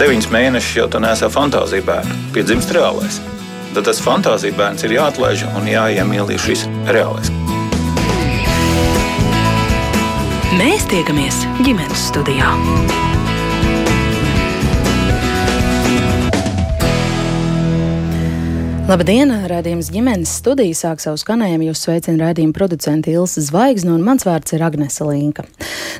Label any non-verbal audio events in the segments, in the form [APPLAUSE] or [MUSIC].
deviņus mēnešus jau tā nesā fantāzija bērnu, piedzimst reālais. Tad tas fantāzija bērns ir jāatlaiž un jāiemīlī šis reālais. Mēs tiekamies ģimenes studijā. Labdien! Radījums ģimenes studija sāk savu skanējumu. Jūs sveicina raidījuma producente Ilsa Zvaigzne, un mans vārds ir Agnese Linka.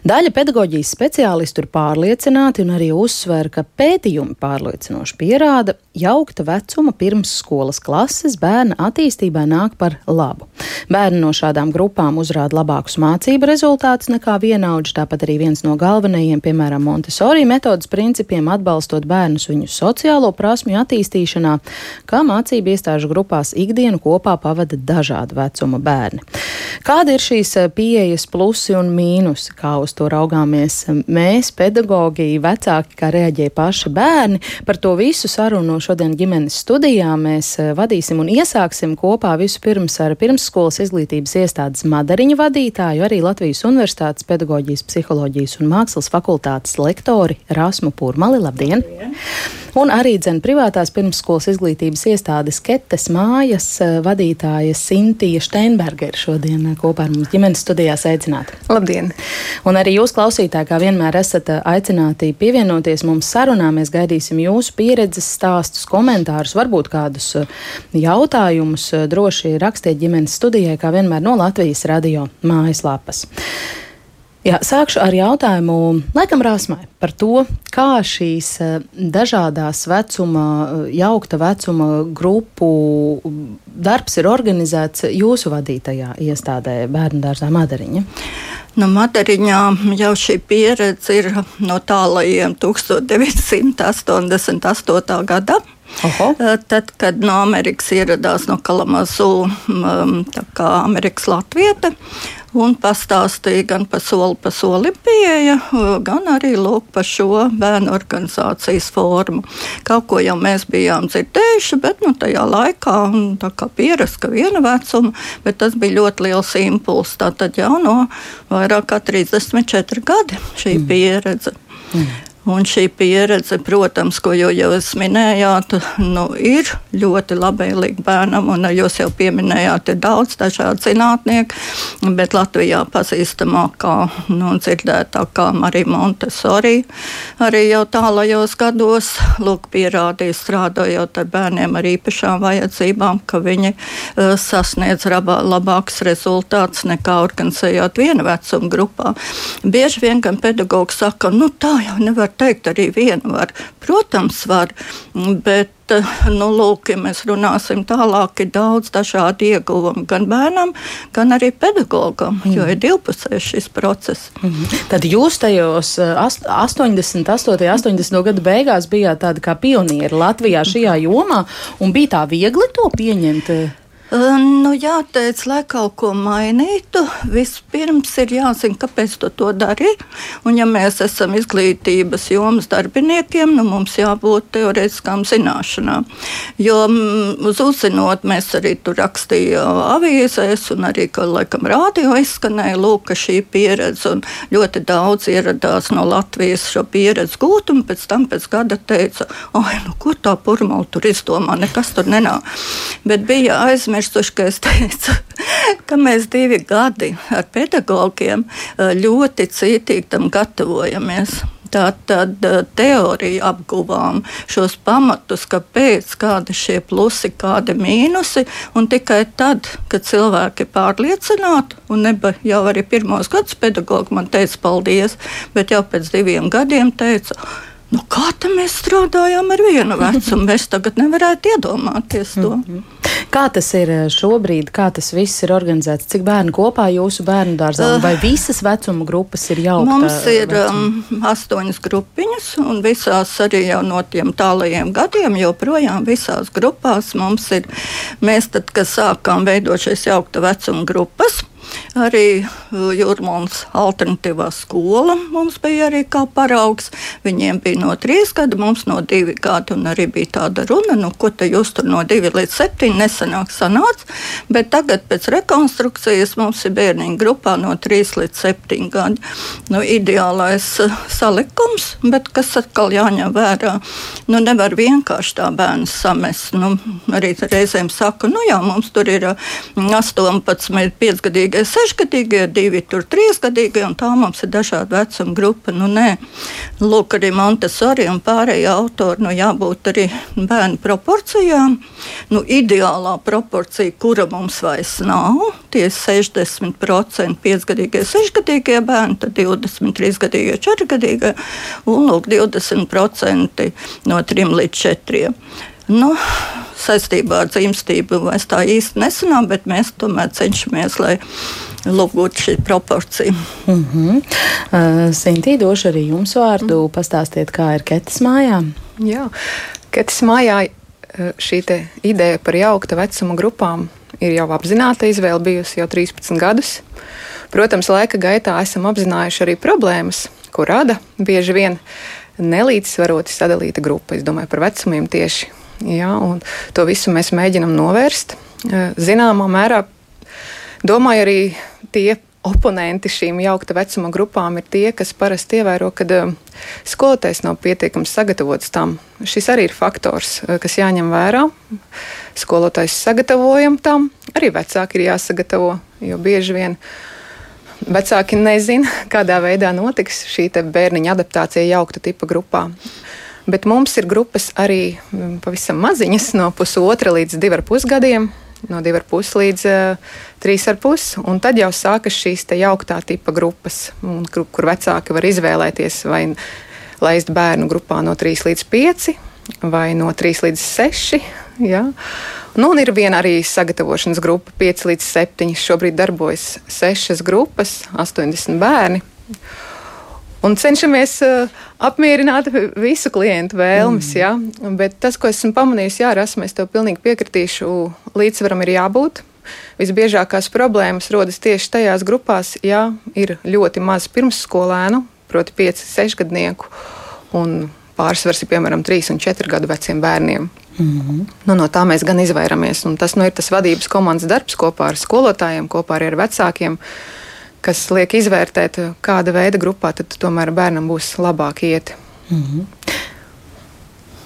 Daļa pedagoģijas speciālistu ir pārliecināti un arī uzsver, ka pētījumi pārliecinoši pierāda, jaukta vecuma pirmsskolas klases bērna attīstībai nāk par labu. Bērni no šādām grupām uzrāda labākus mācību rezultātus nekā vienaudži, tāpat arī viens no galvenajiem, piemēram, Montesori metodas principiem atbalstot bērnus viņu sociālo prasmju attīstīšanā, kā mācību iestāžu grupās ikdienu kopā pavada dažādu vecumu bērni. Kāda ir šīs eh, pieejas plusi un mīnusi, kā uz to raugāmies mēs, pedagogi, vecāki, kā reaģēja paši bērni? Par to visu sarunu šodien ģimenes studijā mēs eh, vadīsim un iesāksim kopā vispirms ar pirmsskolas izglītības iestādes madariņu vadītāju, arī Latvijas Universitātes pedagoģijas, psiholoģijas un mākslas fakultātes lektori Rasmu Pūrmali. Labdien! Labdien. Un arī dzen privātās pirmsskolas izglītības iestādes Ketes mājas eh, vadītāja Sintija Steinberga ir šodien eh, kopā ar mums ģimenes studijā sveicināta. Labdien! Un arī jūs klausītāji, kā vienmēr esat eh, aicināti pievienoties mums sarunā. Mēs gaidīsim jūsu pieredzes stāstus, komentārus, varbūt kādus jautājumus. Droši rakstiet ģimenes studijai, kā vienmēr no Latvijas radio mājaslapas. Jā, sākšu ar jautājumu laikam Rāsmai par to, kā šīs eh, dažādās vecuma, eh, jaukta vecuma grupu darbs ir organizēts jūsu vadītajā iestādē Bērnu dārzā Madariņa. Nu, Madariņā jau šī pieredze ir no tālajiem 1988. gada. Oho. Eh, tad, kad no Amerikas ieradās no Kalamazu, tā kā Amerikas Latvieta, un pastāstīja gan par soli pa solim pieeja, gan arī lūk par šo bērnu organizācijas formu. Kaut ko jau mēs bijām dzirdējuši, bet nu, tajā laikā tā kā pierast, ka viena vecuma, bet tas bija ļoti liels impulss. Tātad jau no vairāk kā 34 gadi šī mm. pieredze. Mm. Un šī pieredze, protams, ko jau jūs minējāt, nu, ir ļoti labvēlīga bērnam. Jūs jau pieminējāt, ir daudz dažādu zinātnieku, bet Latvijā pazīstamākā nu, dzirdētākā arī Montesori. Arī jau tālajos gados lūk, pierādīja, strādājot ar bērniem ar īpašām vajadzībām, ka viņi uh, sasniedz rabā, labāks rezultāts nekā organizējot vienu vecumu grupā. Bieži vien gan pedagogs saka, nu tā jau nevar teikt, arī vienu var. Protams, var, bet nu, lūk, ja mēs runāsim tālāk, ir daudz dažādu ieguvumu gan bērnam, gan arī pedagogam, mm. jo ir divpusējs šis process. Mm. Tad jūs tajos 88. 80. gadu beigās bijāt tādi kā pionieri Latvijā šajā jomā, un bija tā viegli to pieņemt? Nu, jāteic, lai kaut ko mainītu, vispirms ir jāzina, kāpēc tu to dari. Un, ja mēs esam izglītības jomas darbiniekiem, nu, mums jābūt teorētiskām zināšanām. Jo uz uzzinot, mēs arī tur rakstījām avīzēs, un arī, ka laikam rādio izskanēja, lūk, šī pieredze un ļoti daudz ieradās no Latvijas šo pieredzi gūt, un pēc tam pēc gada teica, oi, nu, ko tā purmala tur izdomā, nekas tur nenāk. Bet bija aizmirst aizmirsuši, ka es teicu, [LAUGHS] ka mēs divi gadi ar pedagogiem eh, ļoti cītīgi tam gatavojamies. Tātad eh, teoriju apguvām šos pamatus, kāpēc, kādi šie plusi, kādi mīnusi. Tikai tad, kad cilvēki ir pārliecināti, un neba jau arī pirmos gadus pedagogi man teica paldies, bet jau pēc diviem gadiem teica, Nu, kā tam mēs strādājām ar vienu vecumu? Mēs tagad nevarētu iedomāties to. -hmm. Kā tas ir eh, šobrīd, kā tas viss ir organizēts? Cik bērnu kopā jūsu bērnu dārzā, vai visas vecuma grupas ir jau? Mums ir um, astoņas grupiņas, un visās arī jau no tiem tālajiem gadiem, joprojām visās grupās mums ir, mēs tad, kad sākām veidot šīs jaukta vecuma grupas, Arī Jurmons alternatīvā skola mums bija arī kā paraugs. Viņiem bija no trīs gadi, mums no divi gadi, un arī bija tāda runa, nu, ko te jūs tur no divi līdz septiņi nesanāk sanāca, bet tagad pēc rekonstrukcijas mums ir bērniņu grupā no trīs līdz septiņi gadi. Nu, ideālais salikums, bet kas atkal jāņem vērā, nu, nevar vienkārši tā bērnu samest. Nu, arī reizēm saka, nu jā, mums tur ir 18, 5-gadīgie, 6-gadīgie, 2, 3-gadīgie, un tā mums ir dažāda vecuma grupa. Nu, nē, lūk, arī Montesori un pārējie autori, nu, jābūt arī bērnu proporcijām. Nu, ideālā proporcija, kura mums vairs nav, tie ir 60% 5-gadīgie, 6-gadīgie bērni, tad 23-gadīgie, 4-gadīgie un lūk, 20% no 3 līdz 4. Nu, saistībā ar dzimstību mēs tā īsti nesanām, bet mēs tomēr cenšamies, lai lūgtu šī proporcija. Mm -hmm. uh, Sintī, došu arī jums vārdu. Mm. Pastāstiet, kā ir Ketas mājā. Jā, Ketas mājā šī ideja par jaukta vecuma grupām ir jau apzināta izvēle bijusi jau 13 gadus. Protams, laika gaitā esam apzinājuši arī problēmas, ko rada bieži vien nelīdzsvaroti sadalīta grupa. Es domāju par vecumiem tieši. Ja, to visu mēs mēģinam novērst. Zināmā mērā domāju arī tie oponenti šīm jaukta vecuma grupām ir tie, kas parasti ievēro, ka uh, skolotājs nav pietiekami sagatavots tam. Šis arī ir faktors, uh, kas jāņem vērā. Skolotājs sagatavojam tam, arī vecāki ir jāsagatavo, jo bieži vien vecāki nezina, [LAUGHS] kādā veidā notiks šī bērniņa adaptācija jaukta tipa grupā. Bet mums ir grupas arī mm, pavisam maziņas, no pusotra līdz divi ar pusgadiem no 2,5 līdz uh, eh, 3,5. Un tad jau sākas šīs jauktā tipa grupas, un, kur, kur vecāki var izvēlēties vai laist bērnu grupā no 3 līdz 5 vai no 3 līdz 6. Ja? Nu, un ir viena arī sagatavošanas grupa, 5 līdz 7. Šobrīd darbojas 6 grupas, 80 bērni un cenšamies uh, apmierināt visu klientu vēlmes. Mm. Ja? Bet tas, ko esmu pamanījis, jā, Rasmus, es tev pilnīgi piekritīšu, līdzsvaram ir jābūt. Visbiežākās problēmas rodas tieši tajās grupās, ja ir ļoti maz pirmsskolēnu, proti, 5, 6 gadnieku, un pārsvars ir piemēram 3 un 4 gadu veciem bērniem. Mm -hmm. nu, no tā mēs gan izvairamies. Un tas nu, ir tas vadības komandas darbs kopā ar skolotājiem, kopā ar vecākiem. Uh, kas liek izvērtēt, kāda veida grupā tad tomēr bērnam būs labāk iet. Mm -hmm.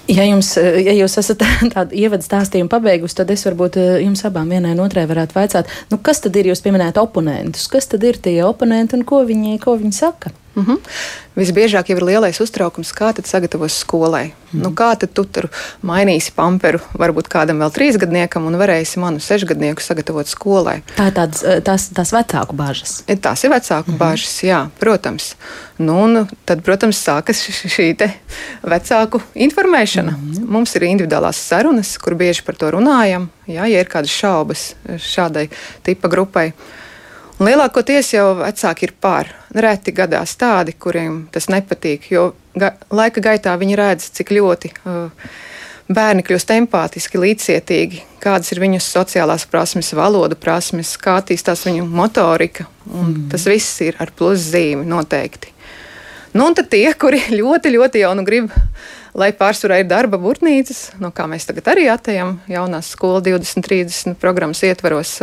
Ja, jums, ja jūs esat [LAUGHS] tādu ievadu stāstījumu pabeigusi, tad es varbūt eh, jums abām vienai un otrai varētu vaicāt, nu, kas tad ir jūs pieminējat oponentus? Kas tad ir tie oponenti un ko viņi, ko viņi saka? Mm -hmm. Visbiežāk jau ir lielais uztraukums, kā tad sagatavos skolai. Mm -hmm. nu, kā tad tu tur mainīsi pamperu, varbūt kādam vēl trīsgadniekam, un varēsi manu sešgadnieku sagatavot skolai. Tā ir tādas, eh, tās, tās vecāku bāžas. E, tās ir vecāku mm -hmm. bāžas, jā, protams. Nu, un tad, protams, sākas šī vecāku informēšana. Mm -hmm. Mums ir individuālās sarunas, kur bieži par to runājam. Jā, ja ir kādas šaubas šādai tipa grupai. Lielākoties jau vecāki ir pār. Reti gadās tādi, kuriem tas nepatīk, jo ga laika gaitā viņi redz, cik ļoti uh, bērni kļūst empātiski, līdzcietīgi, kādas ir viņu sociālās prasmes, valodu prasmes, kā attīstās viņu motorika. Mm. Tas viss ir ar pluszīmi noteikti. Nu, un tad tie, kuri [LAUGHS] ļoti, ļoti jau nu grib lai pārsvarā ir darba būrnīcas, no kā mēs tagad arī atejam jaunās skolas 2030 programmas ietvaros.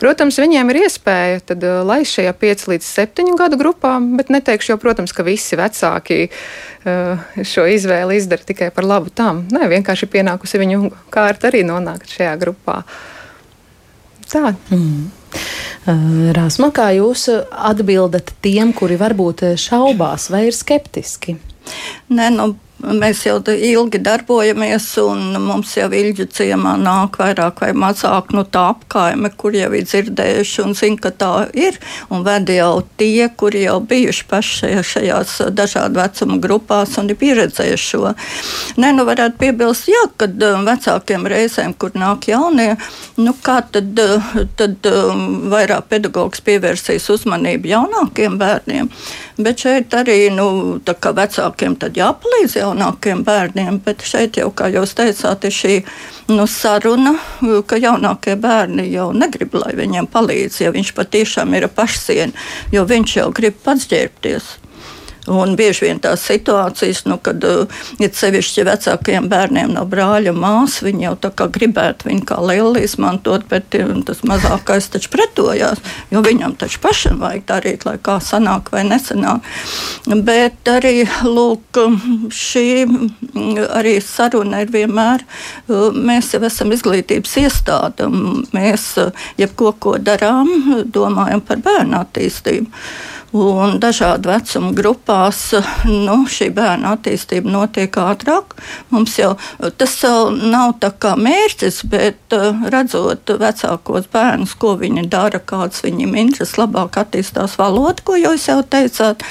Protams, viņiem ir iespēja tad eh, laist šajā 5 līdz 7 gadu grupā, bet neteikšu jau, protams, ka visi vecāki eh, šo izvēli izdara tikai par labu tam. Nē, vienkārši pienākusi viņu kārta arī nonākt šajā grupā. Tā. Mm. Rāsma, kā jūs atbildat tiem, kuri varbūt šaubās vai ir skeptiski? Nē, nu, Mēs jau ilgi darbojamies, un mums jau ilgi ciemā nāk vairāk vai mazāk nu, tā apkaime, kur jau ir dzirdējuši un zina, ka tā ir. Un ved jau tie, kuri jau bijuši paši šajās dažādu vecumu grupās un ir pieredzējuši šo. Nē, nu varētu piebilst, jā, kad um, vecākiem reizēm, kur nāk jaunie, nu kā tad, uh, tad um, vairāk pedagogs pievērsīs uzmanību jaunākiem bērniem. Bet šeit arī nu, vecākiem jāpalīdz jaunākiem bērniem, bet šeit jau, kā jūs teicāt, ir šī nu, saruna, ka jaunākie bērni jau negrib, lai viņiem palīdz, ja viņš patiešām ir pašsien, jo viņš jau grib pats ģērbties. Un bieži vien tās situācijas, nu, kad ir uh, sevišķi vecākajiem bērniem no brāļa māsas, viņi jau tā kā gribētu viņu kā lielu izmantot, bet tas mazākais taču pretojās, jo viņam taču pašam vajag darīt, lai kā sanāk vai nesanāk. Bet arī, lūk, šī arī saruna ir vienmēr, uh, mēs jau esam izglītības iestāde, mēs jebko, ko darām, domājam par bērnu attīstību. Un dažādu vecumu grupās nu, šī bērna attīstība notiek ātrāk. Mums jau tas nav tā kā mērķis, bet redzot vecākos bērnus, ko viņi dara, kādas viņiem intereses, labāk attīstās valoda, ko jūs jau teicāt,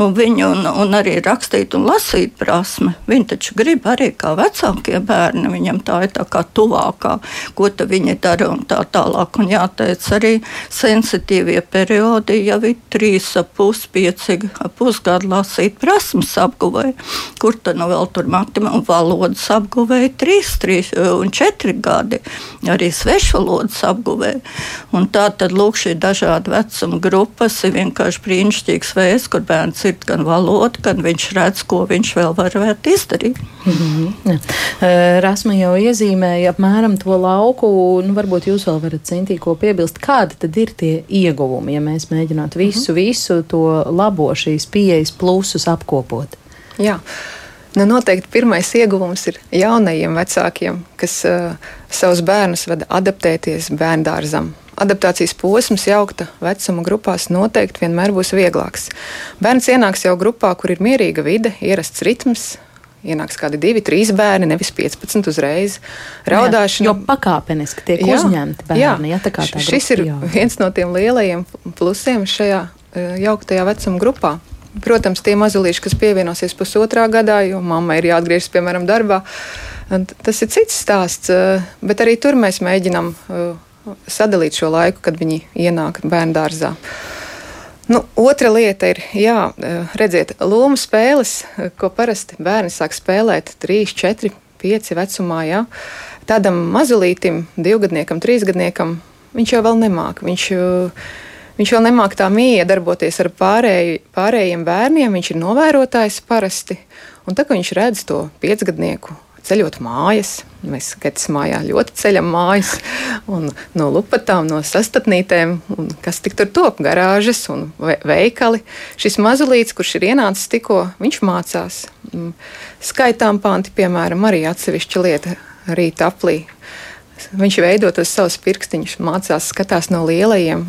un viņu un, un arī rakstīt un lasīt prasme. Viņi taču grib arī kā vecākie bērni, viņam tā ir tā kā tuvākā, ko viņi dara un tā tālāk. Un jāteic arī sensitīvie periodi jau ir trīs puspieci pusgadu lasīt prasmes apguvēja, kur tad nu vēl tur matemātikas un valodas apguvēja trīs, trīs un četri gadi, arī svešvalodas apguvēja. Un tā tad lūk šī dažāda vecuma grupas ir vienkārši brīnišķīgs veids, kur bērns ir gan valoda, gan viņš redz, ko viņš vēl varētu izdarīt. Mm -hmm. Rasma jau iezīmēja apmēram to lauku, un varbūt jūs vēl varat cintī ko piebilst. Kādi tad ir tie ieguvumi, ja mēs mēģinātu visu, mm -hmm. visu visu to labo šīs pieejas plusus apkopot? Jā. Nu, noteikti pirmais ieguvums ir jaunajiem vecākiem, kas uh, savus bērnus vada adaptēties bērngārzam. Adaptācijas posms jaukta vecuma grupās noteikti vienmēr būs vieglāks. Bērns ienāks jau grupā, kur ir mierīga vide, ierasts ritms, ienāks kādi divi, trīs bērni, nevis 15 uzreiz. Raudāšana. Jā, jo pakāpeniski tiek jā, uzņemti bērni. Jā, jā, šis ir pieaug. viens no tiem lielajiem plusiem šajā jauktajā vecuma grupā. Protams, tie mazulīši, kas pievienosies pusotrā gadā, jo mamma ir jāatgriežas, piemēram, darbā, tas ir cits stāsts. E, bet arī tur mēs mēģinām e, sadalīt šo laiku, kad viņi ienāk bērnu dārzā. Nu, otra lieta ir, jā, redziet, lomu spēles, ko parasti bērni sāk spēlēt 3, 4, 5 vecumā. Jā. Tādam mazulītim, divgadniekam, trīsgadniekam, viņš jau vēl nemāk. Viņš, uh, Viņš vēl nemāk tā mīja darboties ar pārēj, pārējiem bērniem. Viņš ir novērotājs parasti. Un tā kā viņš redz to piecgadnieku ceļot mājas, mēs skatāmies mājā ļoti ceļam mājas, un no lupatām, no sastatnītēm, kas tik tur top, garāžas un veikali. Šis mazulīts, kurš ir ienācis tikko, viņš mācās. Mm, skaitām panti, piemēram, arī atsevišķa lieta rīta aplī. Viņš veido tos savus pirkstiņus, mācās, skatās no lielajiem.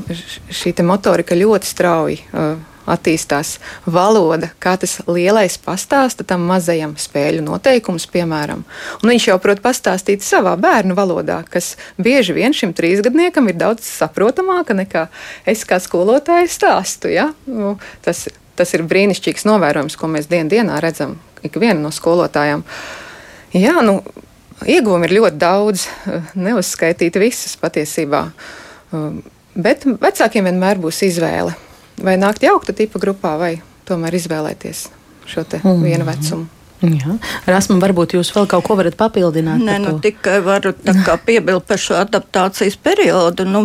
Šī motorika ļoti strauji uh, attīstās. Valoda, kā tas lielais pastāsta tam mazajam spēļu noteikumus, piemēram. Un viņš jau prot pastāstīt savā bērnu valodā, kas bieži vien šim trīsgadniekam ir daudz saprotamāka nekā es kā skolotāja stāstu. Ja? Nu, tas, tas ir brīnišķīgs novērojums, ko mēs dien dienā redzam ikviena no skolotājām. Jā, nu, Ieguvumi ir ļoti daudz, neuzskaitīt visus patiesībā. Um, bet vecākiem vienmēr būs izvēle. Vai nākt jaukta tipa grupā, vai tomēr izvēlēties šo mm vienu vecumu. Jā. Rasmu, varbūt jūs vēl kaut ko varat papildināt? Nē, nu, tikai varu [LAUGHS] piebilst par šo adaptācijas periodu. Nu,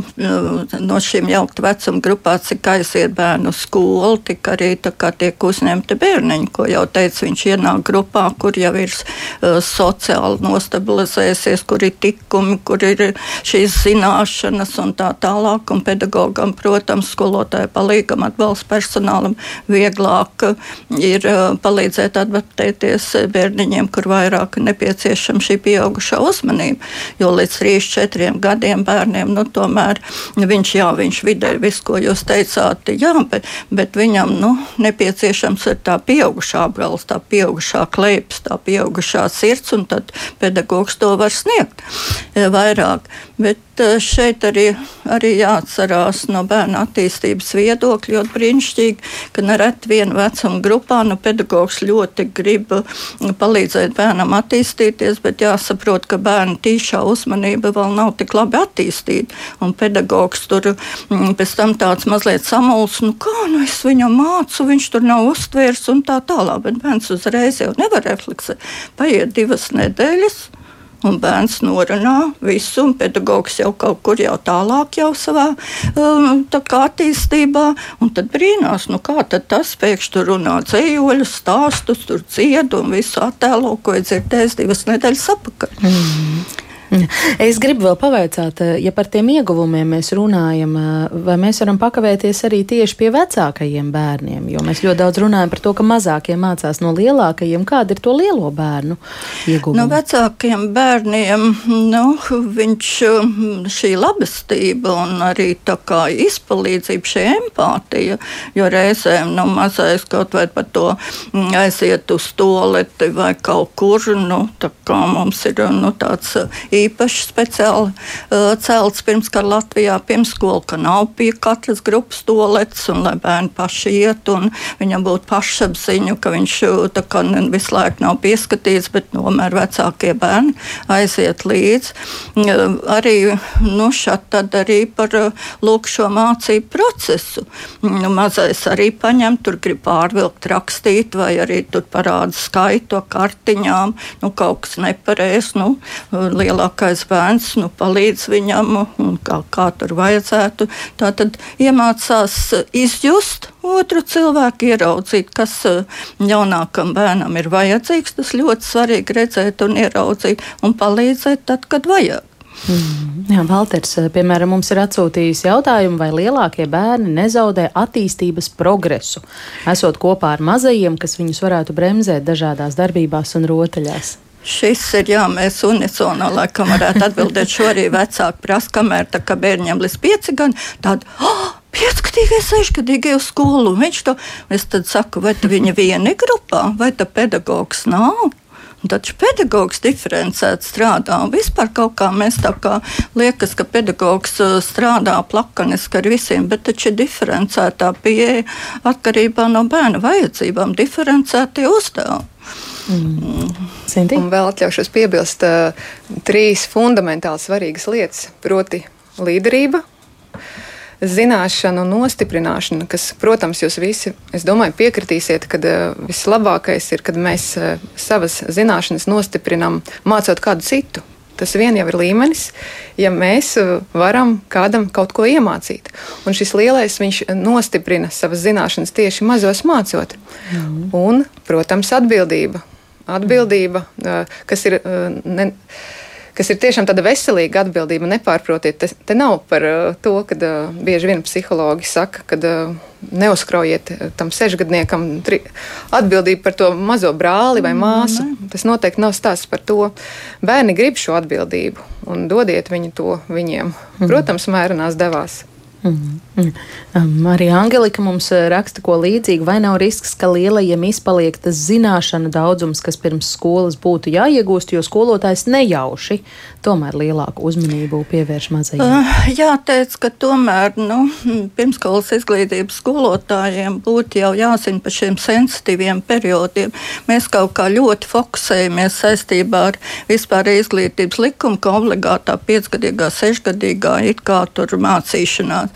no šīm jaukta vecuma grupām, cik aiziet bērnu skolu, tik arī tiek uzņemti bērniņi, ko jau teicu, viņš ienāk grupā, kur jau ir uh, sociāli nostabilizējusies, kur ir tikumi, kur ir šīs zināšanas un tā tālāk. Un pedagogam, protams, skolotāja palīgam, atbalsta personālam vieglāk ir uh, palīdzēt adaptēties bērniņiem, kur vairāk nepieciešama šī pieaugušā uzmanība. Jo līdz 3-4 gadiem bērniem nu, tomēr viņš, jā, viņš vidē ir viss, ko jūs teicāt, jā, bet, bet viņam nu, nepieciešams ir tā pieaugušā apgals, tā pieaugušā kleips, tā pieaugušā sirds, un tad pedagogs to var sniegt vairāk. Bet šeit arī, arī jāatcerās no bērna attīstības viedokļa, jo brīnišķīgi, ka nereti viena vecuma grupā nu, pedagogs ļoti grib palīdzēt bērnam attīstīties, bet jāsaprot, ka bērna tīšā uzmanība vēl nav tik labi attīstīta. Un pedagogs tur mm, pēc tam tāds mazliet samuls, nu kā nu es viņam mācu, viņš tur nav uztvērs un tā tālāk. Bet bērns uzreiz jau nevar refleksēt. Paiet divas nedēļas. Un bērns norunā visu, un pedagogs jau kaut kur jau tālāk, jau savā um, tā attīstībā. Un tad brīnās, nu kā tad tas pēkšņi tur runā dzējoļus, stāstus, tur dziedu un visu attēlo, ko ir dzirdējis divas nedēļas atpakaļ. Mm. Es gribu vēl pavaicāt, eh, ja par tiem ieguvumiem mēs runājam, eh, vai mēs varam pakavēties arī tieši pie vecākajiem bērniem, jo mēs ļoti daudz runājam par to, ka mazākie mācās no lielākajiem. Kāda ir to lielo bērnu ieguvumi? No vecākiem bērniem nu, viņš šī labestība un arī tā kā izpalīdzība, šī empātija, jo reizēm nu, mazais kaut vai par to aiziet uz toleti vai kaut kur, nu, tā kā mums ir nu, tāds īpaši speciāli uh, celts pirms kara Latvijā pirmskola, ka nav pie katras grupas tolets un lai bērni paši iet un viņam būtu pašapziņu, ka viņš tā kā visu laiku nav pieskatīts, bet tomēr vecākie bērni aiziet līdzi. Uh, arī nu, šat tad arī par uh, lūk šo mācību procesu. Nu, mazais arī paņem, tur grib pārvilkt, rakstīt, vai arī tur parāda skaitu kartiņām, nu kaut kas nepareizs, nu, lielā lielākais bērns nu, palīdz viņam, kā, kā tur vajadzētu. Tā tad iemācās izjust otru cilvēku, ieraudzīt, kas eh, jaunākam bērnam ir vajadzīgs. Tas ļoti svarīgi redzēt un ieraudzīt un palīdzēt tad, kad vajag. Mm. Jā, Valters, eh, piemēram, mums ir atsūtījis jautājumu, vai lielākie bērni nezaudē attīstības progresu, esot kopā ar mazajiem, kas viņus varētu bremzēt dažādās darbībās un rotaļās. Šis ir, jā, mēs unisonā laikam varētu atbildēt. Šo arī vecāki prasa, kamēr tā kā bērņiem līdz pieci gadi, tāda, oh, piecgadīgie, sešgadīgie uz skolu. Viņš to, es tad saku, vai tu viņa viena grupā, vai ta pedagogs nav? Taču pedagogs diferencēti strādā. Vispār kaut kā mēs tā kā liekas, ka pedagogs uh, strādā plakaniski ar visiem, bet taču ir diferencētā pieeja atkarībā no bērna vajadzībām, diferencētie uzdevumi. Mm. Un vēl atļaušos piebilst uh, trīs fundamentāli svarīgas lietas, proti, līderība, zināšanu nostiprināšana, kas, protams, jūs visi, es domāju, piekritīsiet, ka uh, vislabākais ir, kad mēs uh, savas zināšanas nostiprinām mācot kādu citu. Tas vien jau ir līmenis, ja mēs varam kādam kaut ko iemācīt. Un šis lielais viņš nostiprina savas zināšanas tieši mazos mācot. Mm. Un, protams, atbildība atbildība, kas ir. Ne, kas ir tiešām tāda veselīga atbildība. Nepārprotiet, te, te nav par to, ka uh, bieži vien psihologi saka, ka uh, neuzkraujiet tam sešgadniekam tri, atbildību par to mazo brāli vai māsu. Mm, Tas noteikti nav stāsts par to. Bērni grib šo atbildību un dodiet viņu to viņiem. Mm. Protams, mērenās devās. Mm. Mm. Arī Angelika mums eh, raksta ko līdzīgu. Vai nav risks, ka lielajiem izpaliek tas zināšanu daudzums, kas pirms skolas būtu jāiegūst, jo skolotājs nejauši tomēr lielāku uzmanību pievērš mazajiem? Uh, jāteic, ka tomēr nu, pirmskolas izglītības skolotājiem būtu jau jāzina par šiem sensitīviem periodiem. Mēs kaut kā ļoti fokusējamies saistībā ar vispār izglītības likumu, ka obligātā piecgadīgā, sešgadīgā it kā tur mācīšanās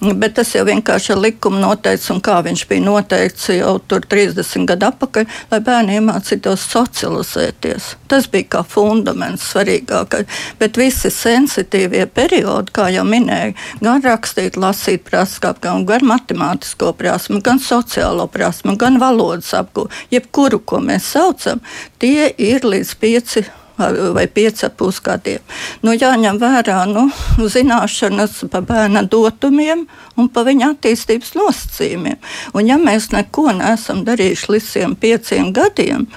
Bet tas jau vienkārši ir likuma noteikts, un kā viņš bija noteikts jau 30 gadu atpakaļ, lai bērni iemācītos socializēties. Tas bija kā fundaments svarīgākais. Bet visi sensitīvie periodi, kā jau minēju, gan rakstīt, lasīt prasmu, gan matemātisko prasmu, gan sociālo prasmu, gan valodas apgūšanu, jebkuru, ko mēs saucam, tie ir līdz pieci vai 5,5 gadiem. Nu, jāņem vērā nu, zināšanas par bērna dotumiem un par viņa attīstības nosacījumiem. Un, ja mēs neko neesam darījuši līdz šiem pieciem gadiem,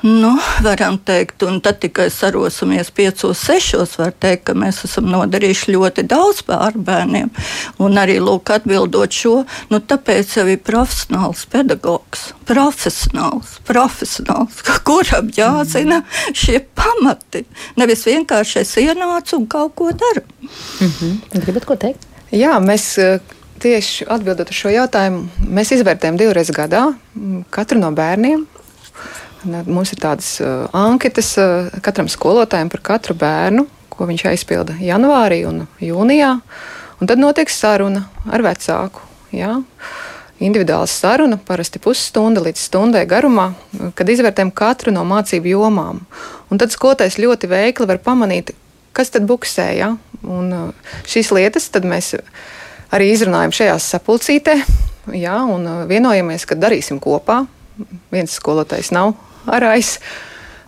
Nu, varam teikt, un tad tikai sarosimies piecos, sešos, var teikt, ka mēs esam nodarījuši ļoti daudz pār bērniem. Un arī lūk, atbildot šo, nu, tāpēc jau ir profesionāls pedagogs, profesionāls, profesionāls, kuram jāzina šie pamati. Nevis vienkārši es ienācu un kaut ko daru. Mm -hmm. Gribat ko teikt? Jā, mēs eh, tieši atbildot uz šo jautājumu, mēs izvērtējam divreiz gadā katru no bērniem Mums ir tādas uh, anketas uh, katram skolotājam par katru bērnu, ko viņš aizpilda janvārī un jūnijā. Un tad notiek saruna ar vecāku. Jā. Individuāla saruna, parasti pusstunda līdz stundai garumā, kad izvērtējam katru no mācību jomām. Un tad skolotājs ļoti veikli var pamanīt, kas tad buksē. Ja? Un uh, šīs lietas mēs arī izrunājam šajā sapulcītē, ja? un uh, vienojamies, ka darīsim kopā. Viens skolotājs nav arais.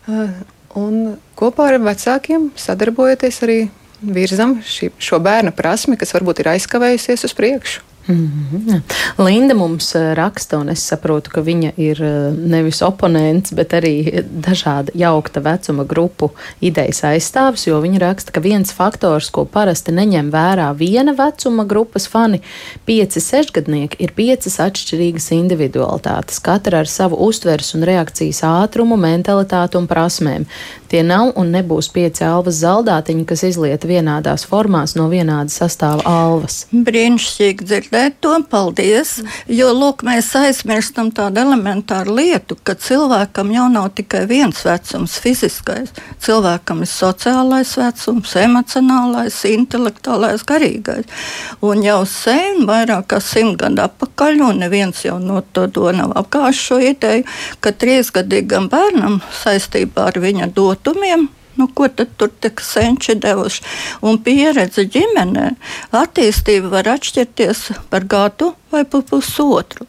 Uh, un kopā ar vecākiem sadarbojoties arī virzam šī, šo bērnu prasmi, kas varbūt ir aizkavējusies uz priekšu. Mm -hmm. Linda mums eh, raksta, un es saprotu, ka viņa ir eh, nevis oponents, bet arī dažāda jaukta vecuma grupu idejas aizstāvis, jo viņa raksta, ka viens faktors, ko parasti neņem vērā viena vecuma grupas fani, pieci sešgadnieki, ir piecas atšķirīgas individualitātes, katra ar savu uztveres un reakcijas ātrumu, mentalitāti un prasmēm. Tie nav un nebūs pieci alvas zaldātiņi, kas izlieta vienādās formās no vienāda sastāva alvas. Brīnišķīgi dzirdēt dzirdēt to, paldies. Jo, lūk, mēs aizmirstam tādu elementāru lietu, ka cilvēkam jau nav tikai viens vecums, fiziskais. Cilvēkam ir sociālais vecums, emocionālais, intelektuālais, garīgais. Un jau sen, vairāk kā simt gadu atpakaļ, un neviens jau no to, to nav apgājis šo ideju, ka trīsgadīgam bērnam saistībā ar viņa dotumiem Nu, ko tad tur senči devuši? Un pieredze ģimenē, attīstība var atšķirties par gadu vai pa pusotru.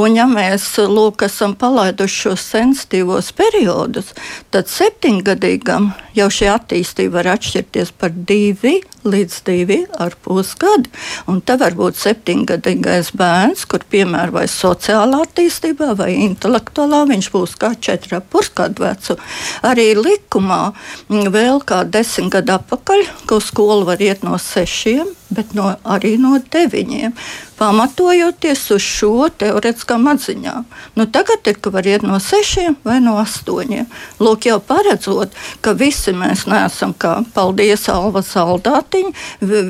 Un, ja mēs lūk, esam palaiduši šos sensitīvos periodus, tad septiņgadīgam jau šī attīstība var atšķirties par divi līdz divi ar pus gadi. Un te var būt septiņgadīgais bērns, kur piemēram vai sociālā attīstībā vai intelektuālā viņš būs kā četri ap pusgadu vecu. Arī likumā vēl kā desmit gadu atpakaļ, ka uz skolu var iet no sešiem bet no, arī no deviņiem, pamatojoties uz šo teorētiskām atziņām. Nu, tagad ir, ka var iet no sešiem vai no astoņiem. Lūk, jau paredzot, ka visi mēs neesam kā paldies Alva Saldātiņa,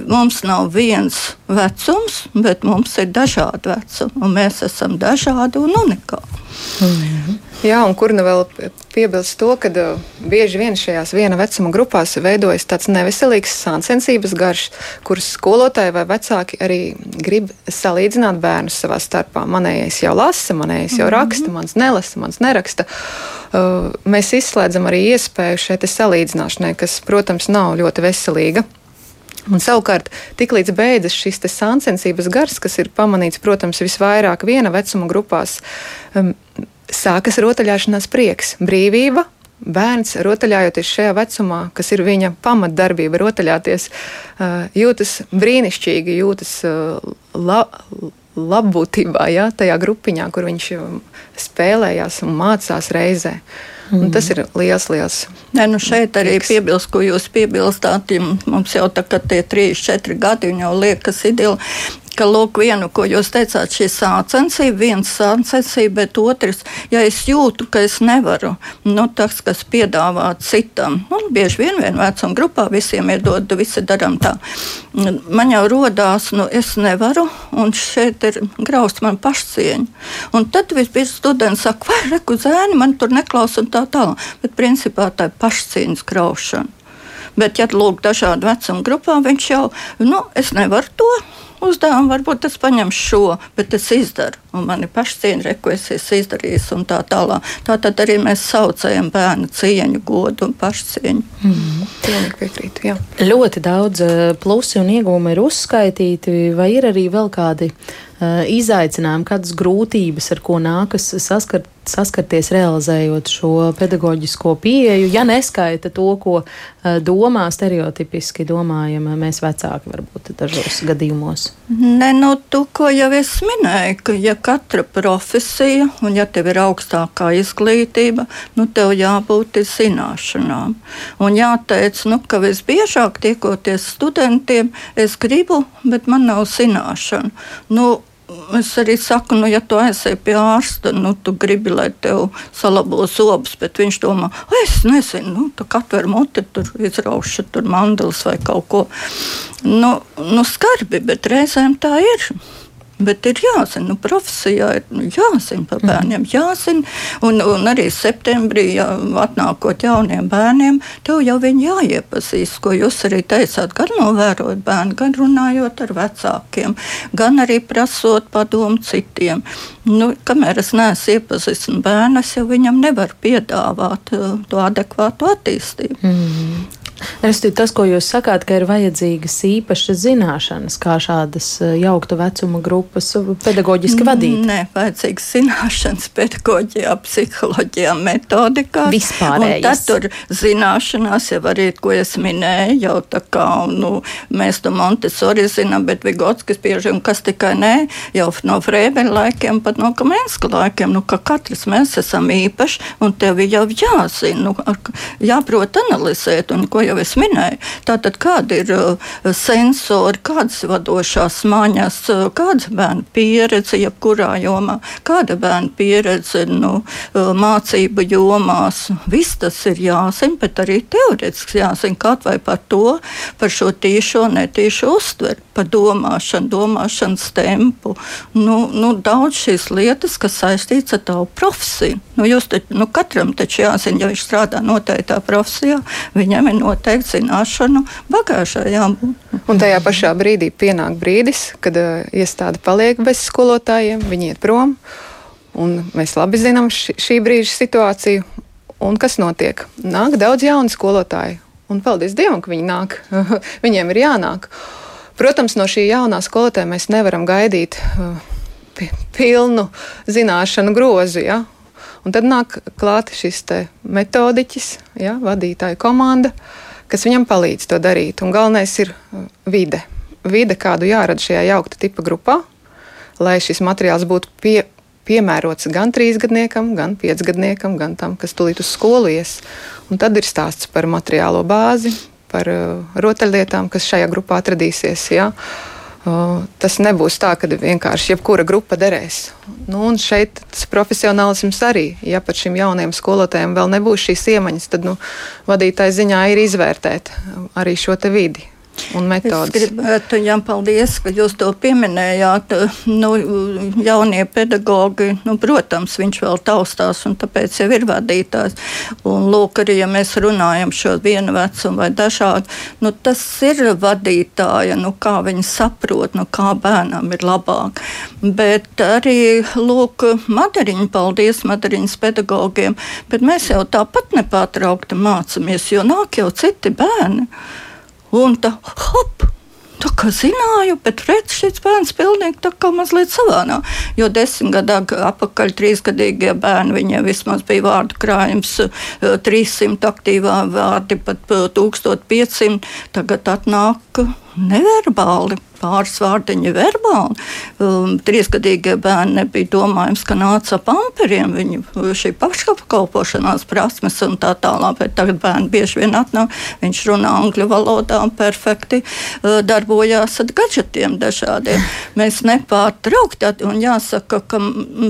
mums nav viens vecums, bet mums ir dažādi vecumi, un mēs esam dažādi un unikāli. Mm -hmm. Jā, un kur nu vēl piebilst to, ka uh, bieži vien šajās viena vecuma grupās veidojas tāds neveselīgs sāncensības garš, kuras skolotāji vai vecāki arī grib salīdzināt bērnus savā starpā. Manējais jau lasa, manējais jau mm -hmm. raksta, mans nelasa, mans neraksta. Uh, mēs izslēdzam arī iespēju šai salīdzināšanai, kas, protams, nav ļoti veselīga. Un savukārt, tiklīdz beidzas šis sāncensības gars, kas ir pamanīts, protams, visvairāk viena vecuma grupās, um, sākas rotaļāšanās prieks, brīvība. Bērns, rotaļājoties šajā vecumā, kas ir viņa pamatdarbība, rotaļāties, jūtas brīnišķīgi, jūtas la, labbūtībā, ja, tajā grupiņā, kur viņš spēlējās un mācās reizē. Un tas ir liels, liels. Nē, nu šeit arī piebilst, ko jūs piebilstāt. Mums jau tā kā tie 3, 4 gadi jau liekas idili ka, lūk, vienu, ko jūs teicāt, šī sācensība, viens sācensība, bet otrs, ja es jūtu, ka es nevaru, nu, tas, kas piedāvā citam, nu, bieži vien vien vecuma grupā visiem ir dod, visi daram tā. Man jau rodās, nu, es nevaru, un šeit ir graust man pašcieņu. Un tad vispirms students saka, vai reku zēni, man tur neklausa un tā tālāk. Bet principā tā ir pašcieņas graušana. Bet, ja lūk, dažādu vecumu grupā, viņš jau, nu, es nevaru to uzdevumu, varbūt es paņemšu šo, bet es izdaru. Un man ir pašcieņa, ko es esmu izdarījis, un tā tālāk. Tā tad arī mēs saucējam bērnu cieņu, godu un pašcieņu. Mm, Pilnīgi piekrītu. Jā. Ļoti daudz eh, plusi un iegūmi ir uzskaitīti, vai ir arī vēl kādi izaicinājumi, kādas grūtības, ar ko nākas saskart, saskarties realizējot šo pedagoģisko pieeju, ja neskaita to, ko domā stereotipiski domājam mēs vecāki varbūt dažos gadījumos? Nē, no nu, to, ko jau es minēju, ka ja katra profesija un ja tev ir augstākā izglītība, nu tev jābūt zināšanām. Un jāteic, nu, ka visbiežāk tiekoties studentiem, es gribu, bet man nav zināšanu. Nu, Es arī saku, nu, ja tu aizsēji pie ārsta, nu, tu gribi, lai tev salabo zobus, bet viņš domā, es nezinu, nu, tu katru muti tur izraušu, tur mandelis vai kaut ko. Nu, nu skarbi, bet reizēm tā ir. Bet ir jāzina, nu, profesijā ir jāzina par bērniem. Jāzina, un, un arī septembrī, ja atnākot jauniem bērniem, tev jau viņi jāiepazīst, ko jūs arī teicāt, gan novērot bērnu, gan runājot ar vecākiem, gan arī prasot padomu citiem. Nu, kamēr es neesmu iepazīstināts bērnu, es jau viņam nevaru piedāvāt uh, to adekvātu attīstību. Mm Respektīvi, tas, ko jūs sakāt, ka ir vajadzīgas īpašas zināšanas, kā šādas eh, jaukta vecuma grupas pedagoģiski vadīt. Nē, vajadzīgas zināšanas pedagoģijā, psiholoģijā, metodikā. Vispārējais. Tad tur zināšanās jau arī, ko es minēju, jau tā kā, nu, mēs to Montesori zinām, bet Vigotskis bieži un kas tikai nē, jau no Frēbeļa laikiem, pat no Kamenska laikiem, nu, ka katrs mēs esam īpaši un tev jau jāzina, nu, jāprot analizēt un ko jau jau es minēju. Tātad, kāda ir uh, sensori, kādas vadošās mājas, uh, kāda bērna pieredze, jebkurā jomā, kāda bērna pieredze nu, uh, mācību jomās. Viss tas ir jāzina, bet arī teorētiski jāzina kaut vai par to, par šo tīšo, netīšo uztveri, par domāšanu, domāšanas tempu. Nu, nu, daudz šīs lietas, kas saistīts ar tavu profesiju. Nu, te, nu, katram taču jāzina, ja viņš strādā noteiktā profesijā, viņam ir noteikti noteikti zināšanu bagāžā jābūt. Un tajā pašā brīdī pienāk brīdis, kad uh, iestāde paliek bez skolotājiem, viņi iet prom. Un mēs labi zinām ši, šī brīža situāciju. Un kas notiek? Nāk daudz jaunu skolotāju. Un paldies Dievam, ka viņi nāk. [LAUGHS] Viņiem ir jānāk. Protams, no šī jaunā skolotāja mēs nevaram gaidīt uh, pilnu zināšanu grozu. Ja? Un tad nāk klāt šis metodiķis, ja? vadītāja komanda. Uh, kas viņam palīdz to darīt. Un galvenais ir uh, vide. Vide, kādu jārada šajā jaukta tipa grupā, lai šis materiāls būtu pie, piemērots gan trīsgadniekam, gan piecgadniekam, gan tam, kas tulīt uz skolu ies. Un tad ir stāsts par materiālo bāzi, par uh, rotaļlietām, kas šajā grupā atradīsies. Ja? Tas nebūs tā, ka vienkārši jebkura grupa derēs. Nu, un šeit tas profesionālisms arī, ja pat šim jaunajam skolotājam vēl nebūs šīs iemaņas, tad nu, vadītāja ziņā ir izvērtēt arī šo vidi un metodas. Es gribētu, jā, paldies, ka jūs to pieminējāt. Nu, jaunie pedagogi, nu, protams, viņš vēl taustās un tāpēc jau ir vadītājs. Un lūk, arī, ja mēs runājam šo vienu vecumu vai dažādu, nu, tas ir vadītāja, nu, kā viņi saprot, nu, kā bērnam ir labāk. Bet arī, lūk, Madariņa, paldies Madariņas pedagogiem, bet mēs jau tāpat nepārtraukti mācāmies, jo nāk jau citi bērni. Un tā, hop! Tā kā zināju, bet redz, šis bērns pilnīgi tā kā mazliet savānā. Jo desmit gadu atpakaļ trīsgadīgie bērni, viņiem vismaz bija vārdu krājums 300 eh, aktīvā vārdi, pat 1500. Eh, Tagad atnāk neverbāli pāris vārdiņi verbāli. Um, trīsgadīgie bērni nebija domājams, ka nāca pamperiem, viņu šī pašapkalpošanās prasmes un tā tālāk, bet tagad bērni bieži vien atnāk, viņš runā angļu valodā un perfekti uh, darbojās ar gadžetiem dažādiem. Mēs nepārtraukti, un jāsaka, ka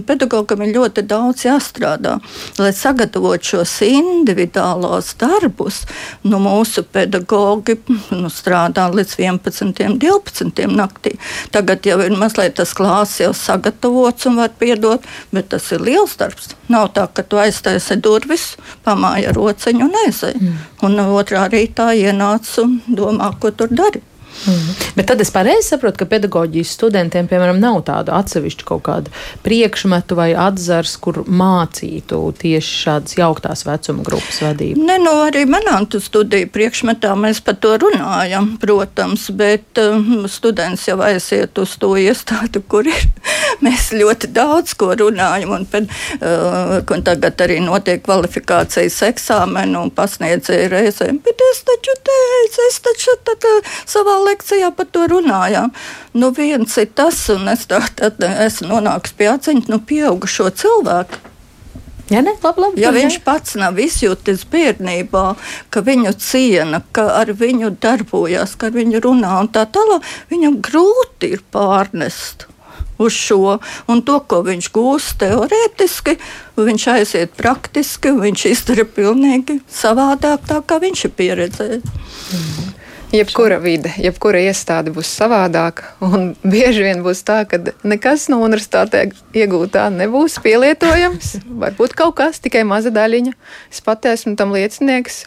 pedagogam ir ļoti daudz jāstrādā, lai sagatavotu šos individuālos darbus. Nu, mūsu pedagogi nu, strādā līdz 11, 12 desmitiem naktī. Tagad jau ir mazliet tas klāsts jau sagatavots un var piedot, bet tas ir liels darbs. Nav tā, ka tu aiztaisi durvis, pamāja rociņu un aizēji. Mm. Un otrā rītā ienāc un domā, ko tur dari. Mm. Bet tad es pareizi saprotu, ka pedagoģijas studentiem, piemēram, nav tāda atsevišķa kaut kāda priekšmetu vai atzars, kur mācītu tieši šādas jauktās vecuma grupas vadību. Ne, nu, arī manā studiju priekšmetā mēs par to runājam, protams, bet um, students jau aiziet uz to iestādi, kur ir. [LAUGHS] mēs ļoti daudz ko runājam, un, pēc, uh, un tagad arī notiek kvalifikācijas eksāmeni un pasniedzēja reizēm, bet es taču teicu, es taču tad, uh, savā lekcijā par to runājām. Nu, viens ir tas, un es tā, tad esmu nonācis pie atziņas, nu, pieaugušo cilvēku. Ja, ne, labi, labi, ja viņš pats nav izjūtis bērnībā, ka viņu ciena, ka ar viņu darbojas, ka ar viņu runā un tā tālāk, viņam grūti ir pārnest uz šo. Un to, ko viņš gūst teorētiski, viņš aiziet praktiski, viņš izdara pilnīgi savādāk, tā kā viņš ir pieredzējis. Mm. Jebkura vide, jebkura iestāde būs savādāka. Bieži vien būs tā, ka nekas no universitātē iegūtā nebūs pielietojams. Varbūt kaut kas, tikai maza daļiņa. Es pati esmu tam liecinieks,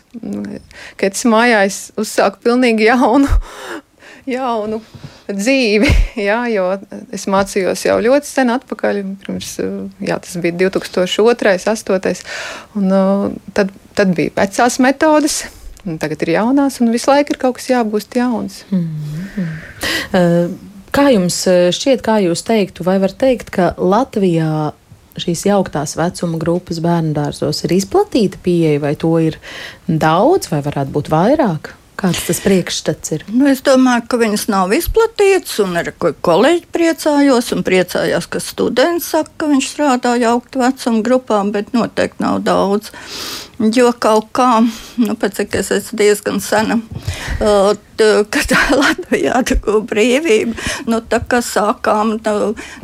ka es mājās uzsāku pilnīgi jaunu. Jaunu dzīvi, jā, jo es mācījos jau ļoti sen atpakaļ. Pirms, jā, tas bija 2002, 2008. Un, tad, tad bija vecās metodes, Un tagad ir jaunās, un visu laiku ir kaut kas jāapgūst jauns. Mm -hmm. Kā jums eh, šķiet, kā jūs teiktu, vai var teikt, ka Latvijā šīs jauktās vecuma grupas bērnu dārzos ir izplatīta pieeja, vai to ir daudz, vai varētu būt vairāk? Kāds tas priekšstats ir? Nu, es domāju, ka viņas nav izplatītas, un arī kolēģi priecājos, un priecājās, ka students saka, ka viņš strādā jauktu vecumu grupām, bet noteikti nav daudz. Jo kaut kā, nu, pēc cik es esmu diezgan sena, kad [LAUGHS] Latvijā tikko brīvība, nu, tā kā sākām,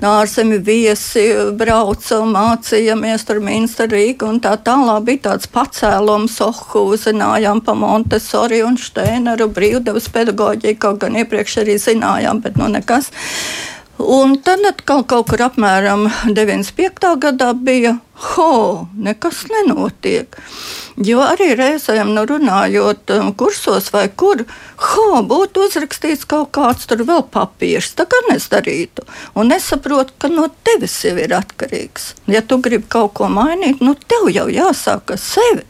ārzemi viesi brauca un mācījāmies tur Minsta Rīga un tā tālāk bija tāds pacēlums, ohu, zinājām pa Montesori un Šteineru brīvdevas pedagoģiju, kaut gan iepriekš arī zinājām, bet nu nekas. Un tad atkal kaut kur apmēram 95. gadā bija, ho, nekas nenotiek. Jo arī reizēm nu, runājot um, kursos vai kur, ho, būtu uzrakstīts kaut kāds tur vēl papīrs, tā kā es darītu. Un es saprotu, ka no tevis jau ir atkarīgs. Ja tu gribi kaut ko mainīt, nu tev jau jāsāk ar sevi.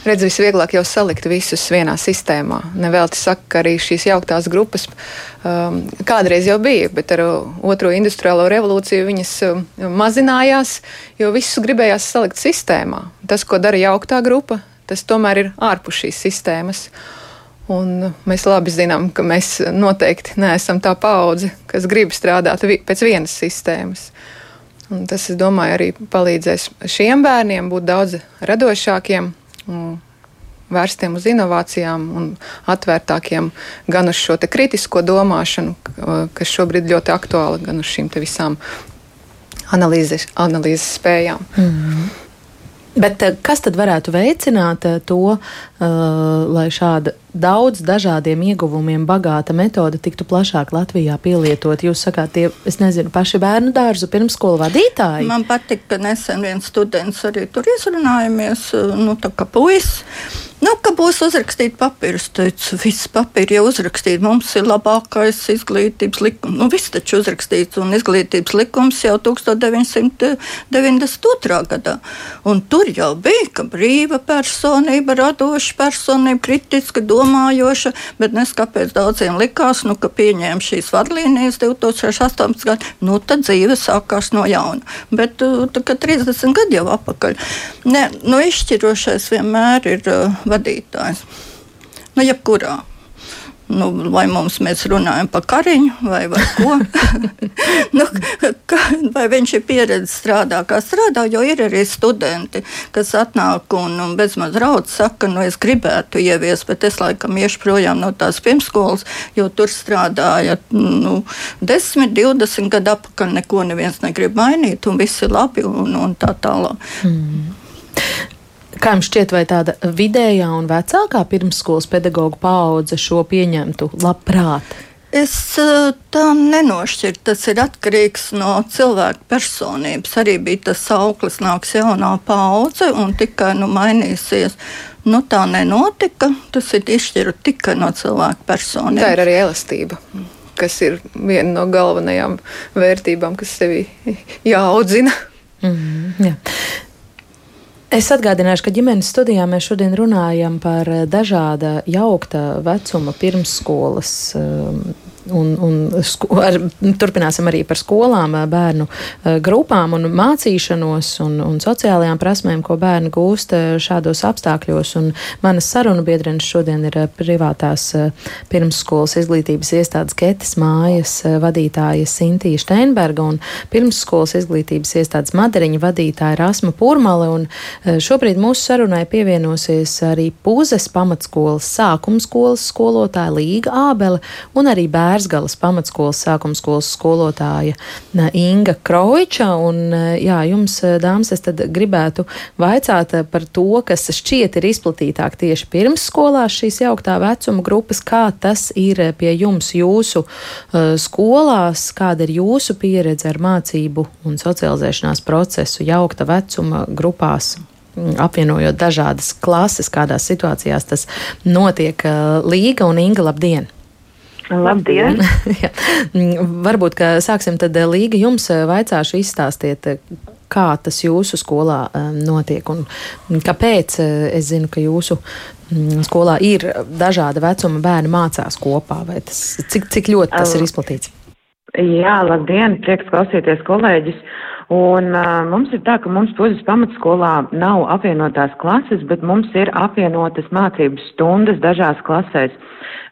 Redz, visvieglāk jau salikt visus vienā sistēmā. Nevelti saka, ka arī šīs jauktās grupas um, kādreiz jau bija, bet ar otro industriālo revolūciju viņas um, mazinājās, jo visus gribējās salikt sistēmā. Tas, ko dara jauktā grupa, tas tomēr ir ārpus šīs sistēmas. Un mēs labi zinām, ka mēs noteikti neesam tā paudze, kas grib strādāt vi pēc vienas sistēmas. Un tas, es domāju, arī palīdzēs šiem bērniem būt daudz radošākiem, vērstiem uz inovācijām un atvērtākiem gan uz šo kritisko domāšanu, kas šobrīd ļoti aktuāla, gan uz šīm visām analīzes, analīzes spējām. Mm -hmm. Bet eh, kas tad varētu veicināt eh, to, lai šāda daudz dažādiem ieguvumiem bagāta metode tiktu plašāk Latvijā pielietot? Jūs sakāt, tie, es nezinu, paši bērnu dārzu pirmskolu vadītāji? Man patīk, ka nesen viens students arī tur izrunājamies, nu tā kā puisis. Nu, ka būs uzrakstīti papīri. Es teicu, viss papīri jau uzrakstīti. Mums ir labākais izglītības likums. Nu, viss taču uzrakstīts, un izglītības likums jau 1992. gadā. Un tur jau bija, ka brīva personība, radoša personība, kritiska, domājoša, bet nes kāpēc daudziem likās, nu, ka pieņēma šīs vadlīnijas 2018. gadā, nu, tad dzīve sākās no jauna. Bet tā, 30 gadu jau apakaļ. Ne, nu, izšķirošais vienmēr ir vadītājs. Nu, jebkurā. Nu, vai mums mēs runājam par kariņu vai, vai ko? [LAUGHS] nu, ka, vai viņš ir pieredzējis strādā, kā strādā, jo ir arī studenti, kas atnāk un, un bezmaz raud saka, nu es gribētu ieviest, bet es laikam iešu projām no tās pirmskolas, jo tur strādāja nu, 10, 20 gadu atpakaļ, neko neviens negrib mainīt un viss ir labi un, un tā tālāk. Mm. Kā jums šķiet, vai tāda vidējā un vecākā pirmsskolas pedagoģa paudze šo pieņemtu labprāt? Es tā nenošķiru. Tas ir atkarīgs no cilvēka personības. Arī bija tas sauklis, nāks jaunā paudze un tikai nu, mainīsies. Nu, tā nenotika. Tas ir izšķirts tikai no cilvēka personības. Tā ir arī elastība. Kas ir viena no galvenajām vērtībām, kas sevi [LAUGHS] jāaudzina. Mm, -hmm, jā. Es atgādināšu, ka ģimenes studijā mēs šodien runājam par dažāda jaukta vecuma pirmsskolas um, Un, un sko, ar, turpināsim arī par skolām, bērnu grupām un mācīšanos un, un sociālajām prasmēm, ko bērni gūst šādos apstākļos. Un manas sarunu biedrenes šodien ir privātās pirmsskolas izglītības iestādes Ketas mājas vadītāja Sintīša Steinberga un pirmsskolas izglītības iestādes Madariņa vadītāja Rasma Purmale. Un šobrīd mūsu sarunai pievienosies arī Pūzes pamatskolas sākumskolas skolotāja Līga Ābele un arī bērnu Bērzgalas pamatskolas sākumskolas skolotāja Inga Kroiča. Un, jā, jums, dāmas, es tad gribētu vaicāt par to, kas šķiet ir izplatītāk tieši pirms skolās šīs jauktā vecuma grupas, kā tas ir pie jums jūsu skolās, kāda ir jūsu pieredze ar mācību un socializēšanās procesu jaukta vecuma grupās apvienojot dažādas klases, kādās situācijās tas notiek. Līga un Inga, labdien! Labdien! [LAUGHS] Varbūt, ka sāksim tad eh, Līga jums eh, vaicāšu izstāstiet, eh, kā tas jūsu skolā notiek un kāpēc es zinu, ka jūsu mm, skolā ir dažāda vecuma bērni mācās kopā, vai tas, cik, cik ļoti tas ir izplatīts? Jā, labdien, prieks klausīties kolēģis. Un uh, mums ir tā, ka mums pozas pamatskolā nav apvienotās klases, bet mums ir apvienotas mācības stundas dažās klasēs.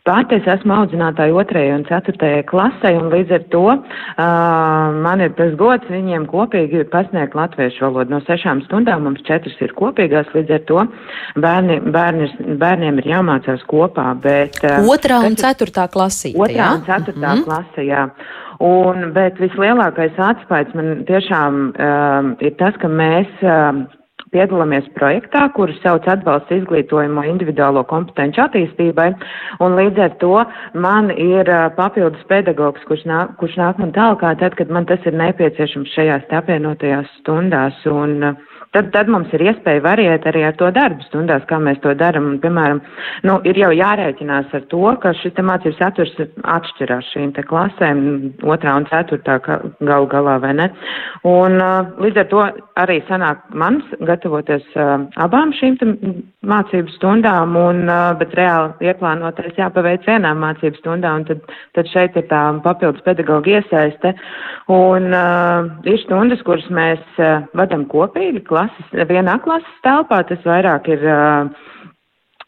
Pati es esmu audzinātāja otrajai un ceturtajai klasē, un līdz ar to uh, man ir tas gods viņiem kopīgi pasniegt latviešu valodu. No sešām stundām mums četras ir kopīgās, līdz ar to bērni, bērni, bērniem ir jāmācās kopā. Bet, uh, otrā un ceturtā klasē. Otrā jā? un ceturtā mm -hmm. klasē, jā. Un, bet vislielākais atspējas man tiešām um, ir tas, ka mēs um, piedalāmies projektā, kuru sauc atbalsts izglītojumu individuālo kompetenci attīstībai, un līdz ar to man ir papildus pedagogs, kurš nāk, kurš nāk man tālāk, tad, kad man tas ir nepieciešams šajās apvienotajās stundās. Un, uh, tad, tad mums ir iespēja variēt arī ar to darbu stundās, kā mēs to darām. Un, piemēram, nu, ir jau jārēķinās ar to, ka šis mācību saturs atšķirās šīm te klasēm, otrā un ceturtā galu galā, vai ne? Un līdz ar to arī sanāk mans gatavoties abām šīm mācību stundām, un, bet reāli ieplānoties jāpaveic vienā mācību stundā, un tad, tad šeit ir tā papildus pedagoģa iesaiste. Un ir stundas, kuras mēs vadam kopīgi, klases, vienā klases telpā, tas vairāk ir.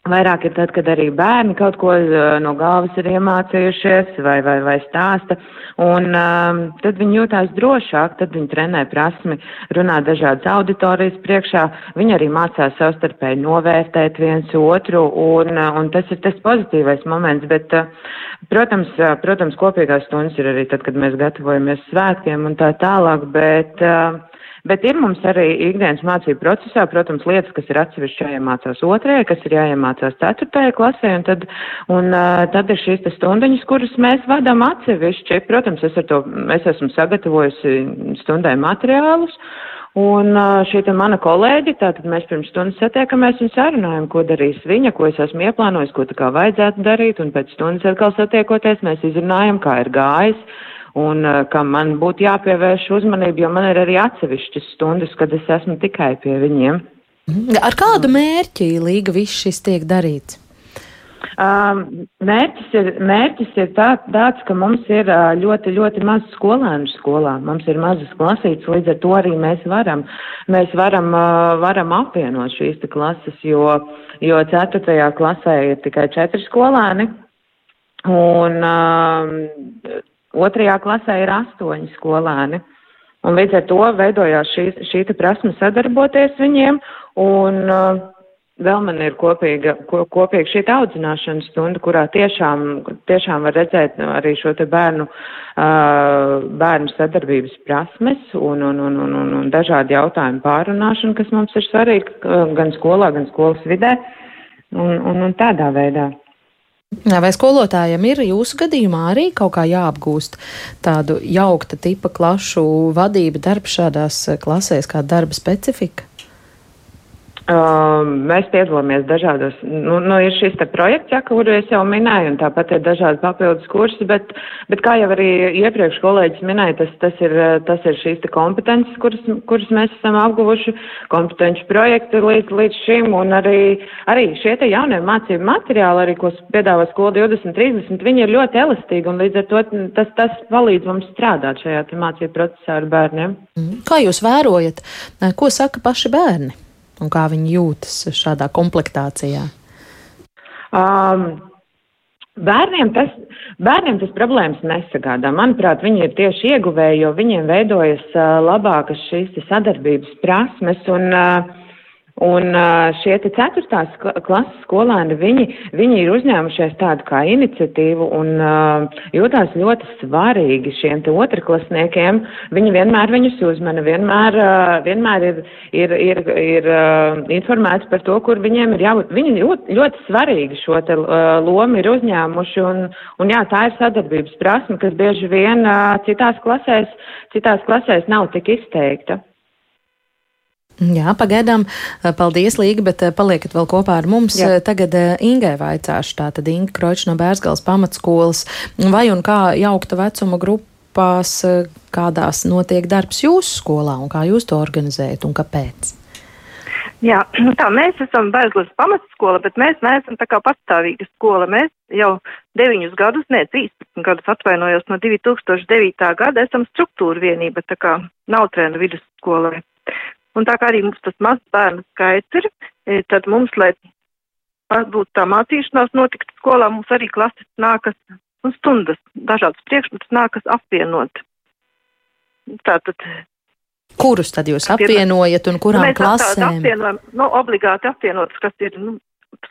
Vairāk ir tad, kad arī bērni kaut ko no galvas ir iemācījušies vai, vai, vai stāsta, un um, tad viņi jūtās drošāk, tad viņi trenē prasmi runāt dažādas auditorijas priekšā, viņi arī mācās savstarpēji novērtēt viens otru, un, un tas ir tas pozitīvais moments, bet, protams, protams, kopīgās stundas ir arī tad, kad mēs gatavojamies svētkiem un tā tālāk, bet uh, Bet ir mums arī ikdienas mācību procesā, protams, lietas, kas ir atsevišķi jāiemācās otrajai, kas ir jāiemācās ceturtajai klasē, un tad, un, uh, tad ir šīs stundiņas, kuras mēs vadām atsevišķi. Protams, es, to, es esmu sagatavojusi stundai materiālus. Un šī mana kolēģi, tātad mēs pirms stundas satiekamies un sarunājam, ko darīs viņa, ko es esmu ieplānojis, ko tā kā vajadzētu darīt, un pēc stundas atkal satiekoties mēs izrunājam, kā ir gājis, un uh, kam man būtu jāpievērš uzmanība, jo man ir arī atsevišķas stundas, kad es esmu tikai pie viņiem. Mhm. Ar kādu mērķi līga viss šis tiek darīts? Um, mērķis ir, mērķis ir tā, tāds, ka mums ir uh, ļoti, ļoti maz skolēnu skolā. Mums ir mazas klasītes, līdz ar to arī mēs varam, mēs varam, uh, varam apvienot šīs klases, jo, jo 4. klasē ir tikai 4 skolēni. Un uh, Otrajā klasē ir astoņi skolēni. Un līdz ar to veidojās šī, šī prasme sadarboties viņiem, un uh, vēl man ir kopīga, ko, kopīga šī audzināšanas stunda, kurā tiešām, tiešām var redzēt arī šo te bērnu, uh, bērnu sadarbības prasmes un, un, un, un, un, un dažādi jautājumu pārunāšanu, kas mums ir svarīgi uh, gan skolā, gan skolas vidē, un, un, un tādā veidā. Vai skolotājiem ir jūsu gadījumā arī kaut kā jāapgūst tādu jaukta tipa klašu vadība darbs šādās klasēs, kā darba specifika? Uh, mēs piedalāmies dažādos, nu, nu ir šis te projekts, ja, kuru es jau minēju, un tāpat ir dažādi papildus kursi, bet, bet kā jau arī iepriekš kolēģis minēja, tas, tas, ir, tas ir šīs te kompetences, kuras, kuras mēs esam apguvuši, kompetenci projekti līdz, līdz šim, un arī, arī šie te jaunie mācību materiāli, arī, ko piedāvā skola 2030, viņi ir ļoti elastīgi, un līdz ar to tas, tas palīdz mums strādāt šajā te mācību procesā ar bērniem. Kā jūs vērojat, ko saka paši bērni? Un kā viņi jūtas šādā komplektācijā? Um, Bērniem tas, bērniem tas problēmas nesagādā. Manuprāt, viņi ir tieši ieguvēji, jo viņiem veidojas uh, labākas šīs sadarbības prasmes. Un, uh, Un šie te ceturtās klases skolēni, viņi, viņi ir uzņēmušies tādu kā iniciatīvu un uh, jūtās ļoti svarīgi šiem te otrklasniekiem. Viņi vienmēr viņus uzmana, vienmēr, uh, vienmēr ir, ir, ir, ir uh, informēti par to, kur viņiem ir jābūt. Viņi ļoti, ļoti svarīgi šo te lomu ir uzņēmuši un, un jā, tā ir sadarbības prasme, kas bieži vien citās klasēs, citās klasēs nav tik izteikta. Jā, pagaidām, paldies, Līga, bet paliekat vēl kopā ar mums. Jā. Tagad Ingai vaicāšu, tātad Inga Kroča no Bērsgals pamatskolas, vai un kā jaukta vecuma grupās, kādās notiek darbs jūsu skolā un kā jūs to organizējat un kāpēc? Jā, nu tā mēs esam Bērzgals pamatskola, bet mēs neesam tā kā pastāvīga skola. Mēs jau 9 gadus, ne 13 gadus atvainojos no 2009. gada esam struktūra vienība, tā kā nav trēna vidusskolai. Un tā kā arī mums tas mazs bērnu skaits ir, e, tad mums, lai būtu tā mācīšanās notikt skolā, mums arī klases nākas un stundas, dažādas priekšmetus nākas apvienot. Tātad. Kurus tad jūs apvienojat un kurām mēs klasēm? Apvienojam, nu, obligāti apvienotas, kas ir, nu,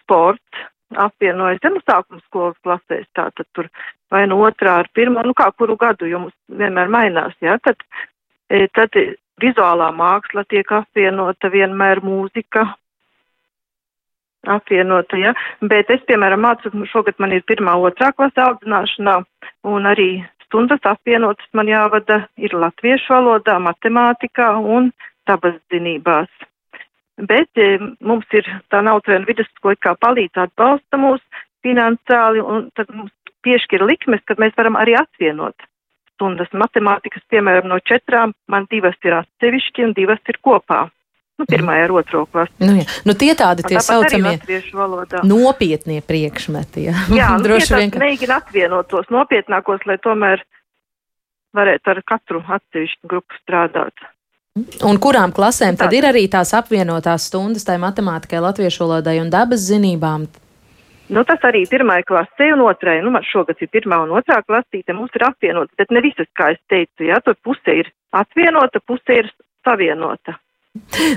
sports, apvienojas, ja nu sākuma skolas klasēs, tātad tur vai no otrā ar pirmo, nu kā kuru gadu, jo mums vienmēr mainās, jā, ja, tad, tad vizuālā māksla tiek apvienota, vienmēr mūzika. Apvienota, ja, bet es, piemēram, mācu, šogad man ir pirmā, otrā klasa audzināšanā, un arī stundas apvienotas man jāvada ir latviešu valodā, matemātikā un dabas zinībās. Bet e, mums ir tā nautrēna vidusskola, kā palīdz atbalsta mūs finansiāli, un tad mums piešķir likmes, kad mēs varam arī atvienot stundas matemātikas, piemēram, no četrām, man divas ir atsevišķi un divas ir kopā. Nu, pirmā ir otro klasi. Nu, jā. nu, tie tādi tie saucamie nopietnie priekšmeti. Jā, jā [LAUGHS] nu, droši vien. Ka... Mēģina atvienot tos nopietnākos, lai tomēr varētu ar katru atsevišķu grupu strādāt. Un kurām klasēm tad ir arī tās apvienotās stundas, tai matemātikai, latviešu valodai un dabas zinībām? Nu, tas arī pirmai klasē un otrai, nu, man šogad ir pirmā un otrā klasīte, mums ir apvienota, bet ne visas, kā es teicu, jā, tur puse ir atvienota, puse ir savienota.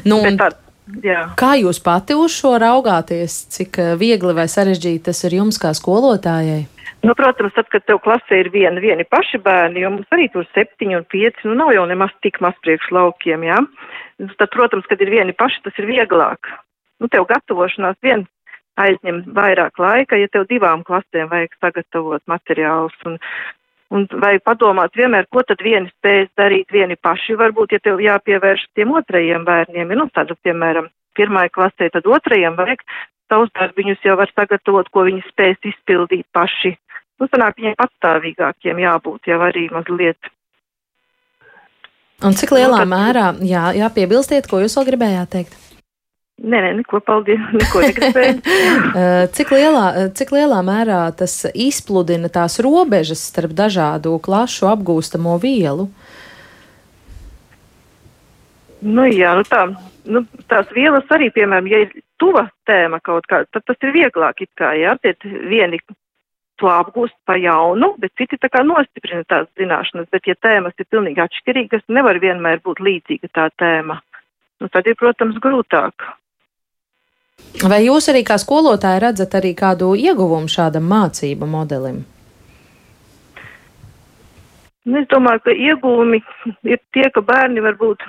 Nu, tā, jā. Kā jūs pati uz šo raugāties, cik eh, viegli vai sarežģīti tas ir jums kā skolotājai? Nu, protams, tad, kad tev klasē ir viena, vieni paši bērni, jo mums arī tur septiņi un pieci, nu nav jau nemaz tik maz priekš laukiem, jā. Tad, protams, kad ir vieni paši, tas ir vieglāk. Nu, tev gatavošanās vien aizņem vairāk laika, ja tev divām klasēm vajag sagatavot materiālus. Un, un vajag padomāt vienmēr, ko tad vieni spējas darīt, vieni paši varbūt, ja tev jāpievērš tiem otrajiem bērniem. Ja, nu, tāda, piemēram, pirmai klasē, tad otrajiem vajag savus darbiņus jau var sagatavot, ko viņi spēs izpildīt paši. Nu, sanāk, viņiem patstāvīgākiem jābūt jau arī mazliet. Un cik lielā nu, mērā, jā, jāpiebilstiet, ko jūs vēl gribējāt teikt? Nē, nē, neko paldies, [LAUGHS] neko. [LAUGHS] Eh, cik, lielā, eh, cik lielā mērā tas izpludina tās robežas starp dažādu klašu apgūstamo vielu? Nu, jā, nu tā, nu, tās vielas arī, piemēram, ja ir tuva tēma kaut kāda, tad tas ir vieglāk it kā, jā, tie vieni to apgūst pa jaunu, bet citi tā kā nostiprina tās zināšanas, bet ja tēmas ir pilnīgi atšķirīgas, nevar vienmēr būt līdzīga tā tēma. Nu, tad ir, protams, grūtāk. Vai jūs arī kā skolotāji redzat arī kādu ieguvumu šādam mācību modelim? Nu, es domāju, ka ieguvumi ir tie, ka bērni varbūt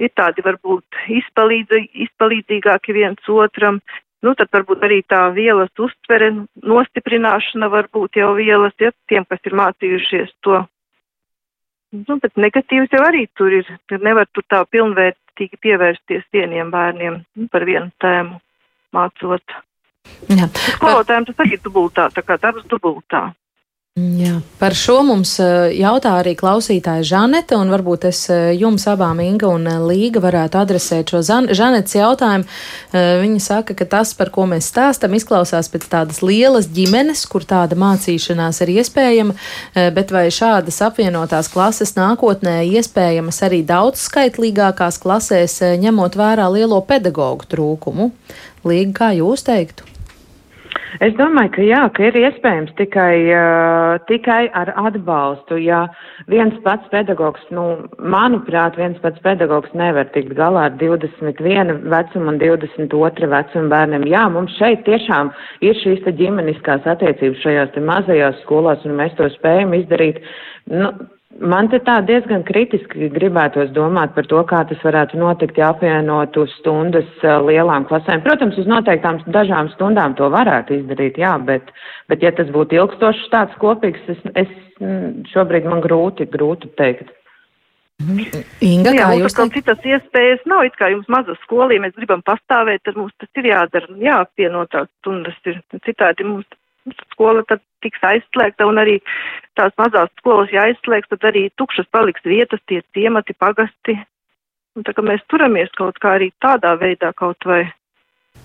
ir tādi varbūt izpalīdzīgāki viens otram, Nu, tad varbūt arī tā vielas uztvere, nostiprināšana varbūt jau vielas, ja tiem, kas ir mācījušies to. Nu, bet negatīvs jau arī tur ir, nevar tur tā pilnvērtīgi pievērsties vieniem bērniem par vienu tēmu mācot. Jā. Skolotājiem tas arī dubultā, tā kā darbs dubultā. Jā, par šo mums eh, jautā arī klausītāja Žanete, un varbūt es eh, jums abām, Inga un eh, Līga, varētu adresēt šo Žanetes jautājumu. Viņa saka, ka tas, par ko mēs stāstam, izklausās pēc tādas lielas ģimenes, kur tāda mācīšanās ir iespējama, bet vai šādas apvienotās klases nākotnē iespējamas arī daudzskaitlīgākās klasēs, ņemot vērā lielo pedagoģu trūkumu? Līga, kā jūs teiktu? Es domāju, ka jā, ka ir iespējams tikai, uh, tikai ar atbalstu. Ja viens pats pedagogs, nu, manuprāt, viens pats pedagogs nevar tikt galā ar 21 vecumu un 22 vecumu bērniem. Jā, mums šeit tiešām ir šīs te ģimeniskās attiecības šajās te mazajās skolās, un mēs to spējam izdarīt. Nu, Man te tā diezgan kritiski gribētos domāt par to, kā tas varētu notikt, ja apvienotu stundas lielām klasēm. Protams, uz noteiktām dažām stundām to varētu izdarīt, jā, bet, bet ja tas būtu ilgstošs tāds kopīgs, es, es šobrīd man grūti, grūti teikt. Inga, jā, kā jūs teikt? Citas iespējas nav, it kā jums maza skolī, mēs gribam pastāvēt, tad mums tas ir jādara, jāapvienotās stundas ir, citādi mums skola tad tiks aizslēgta un arī tās mazās skolas jāizslēgs, tad arī tukšas paliks vietas, tie ciemati, pagasti. Un tā kā mēs turamies kaut kā arī tādā veidā kaut vai.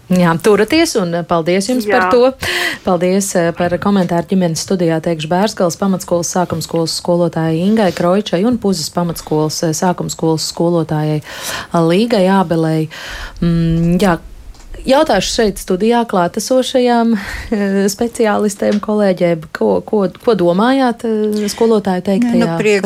Jā, turaties un paldies jums Jā. par to. Paldies eh, par komentāru ģimenes studijā teikšu Bērskals pamatskolas sākumskolas skolotājai Ingai Kroičai un Puzas pamatskolas eh, sākumskolas skolotājai Līgai Ābelei. Mm, jā, Jautāšu šeit studijā klātesošajām eh, speciālistēm, kolēģiem, ko, ko, ko domājāt eh, skolotāju teiktajā? Nu, Prieks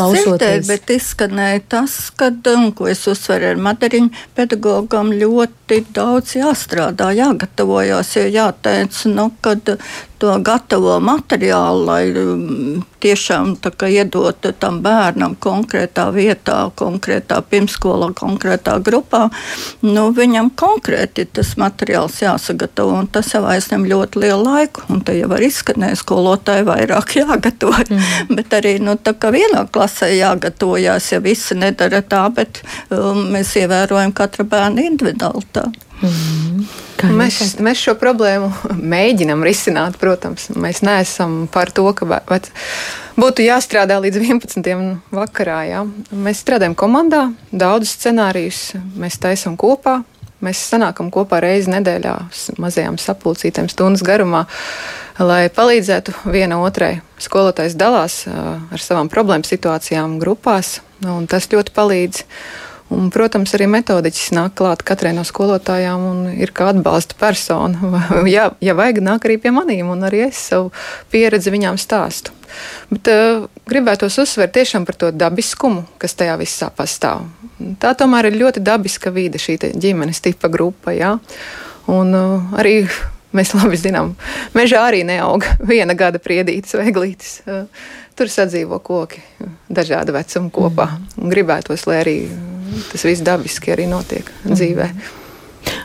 bet izskanēja tas, ka, un, ko es uzsveru ar Madariņu, pedagogam ļoti daudz jāstrādā, jāgatavojas, jo jāteic, nu, kad to gatavo materiālu, lai um, tiešām iedot tam bērnam konkrētā vietā, konkrētā pirmsskolā, konkrētā grupā. Nu, viņam konkrēti tas materiāls jāsagatavo, un tas jau aizņem ļoti lielu laiku. Un te jau var izskanēt, skolotāji vairāk [LAUGHS] jāgatavo. Mm. bet arī nu, vienā klasē jāgatavojas, ja visi nedara tā, bet um, mēs ievērojam katra bērna individualitāti. Mm. Mēs, mēs šo problēmu [LAUGHS] mēģinām risināt, protams. Mēs neesam par to, ka būtu jāstrādā līdz 11. vakarā. Jā. Mēs strādājam komandā, daudzus scenārijus mēs taisām kopā. Mēs sanākam kopā reizi nedēļā, mazajām sapulcītēm, stundas garumā, lai palīdzētu viena otrai. Skolotājs dalās ar savām problēmu situācijām grupās, un tas ļoti palīdz. Un, protams, arī metodiķis nāk klāt katrai no skolotājām un ir kā atbalsta persona. [LAUGHS] ja, ja vajag, nāk arī pie manīm, un arī es savu pieredzi viņām stāstu. Bet uh, gribētos uzsvērt tiešām par to dabiskumu, kas tajā visā pastāv. Tā tomēr ir ļoti dabiska vide, šī ģimenes tipa grupa. Ja? Un uh, arī [LAUGHS] mēs labi zinām, mežā arī neaug [LAUGHS] viena gada priedītas vai glītis. Uh, tur sadzīvo koki dažādu vecumu kopā. Mm. Gribētos, lai arī tas viss dabiski arī notiek dzīvē.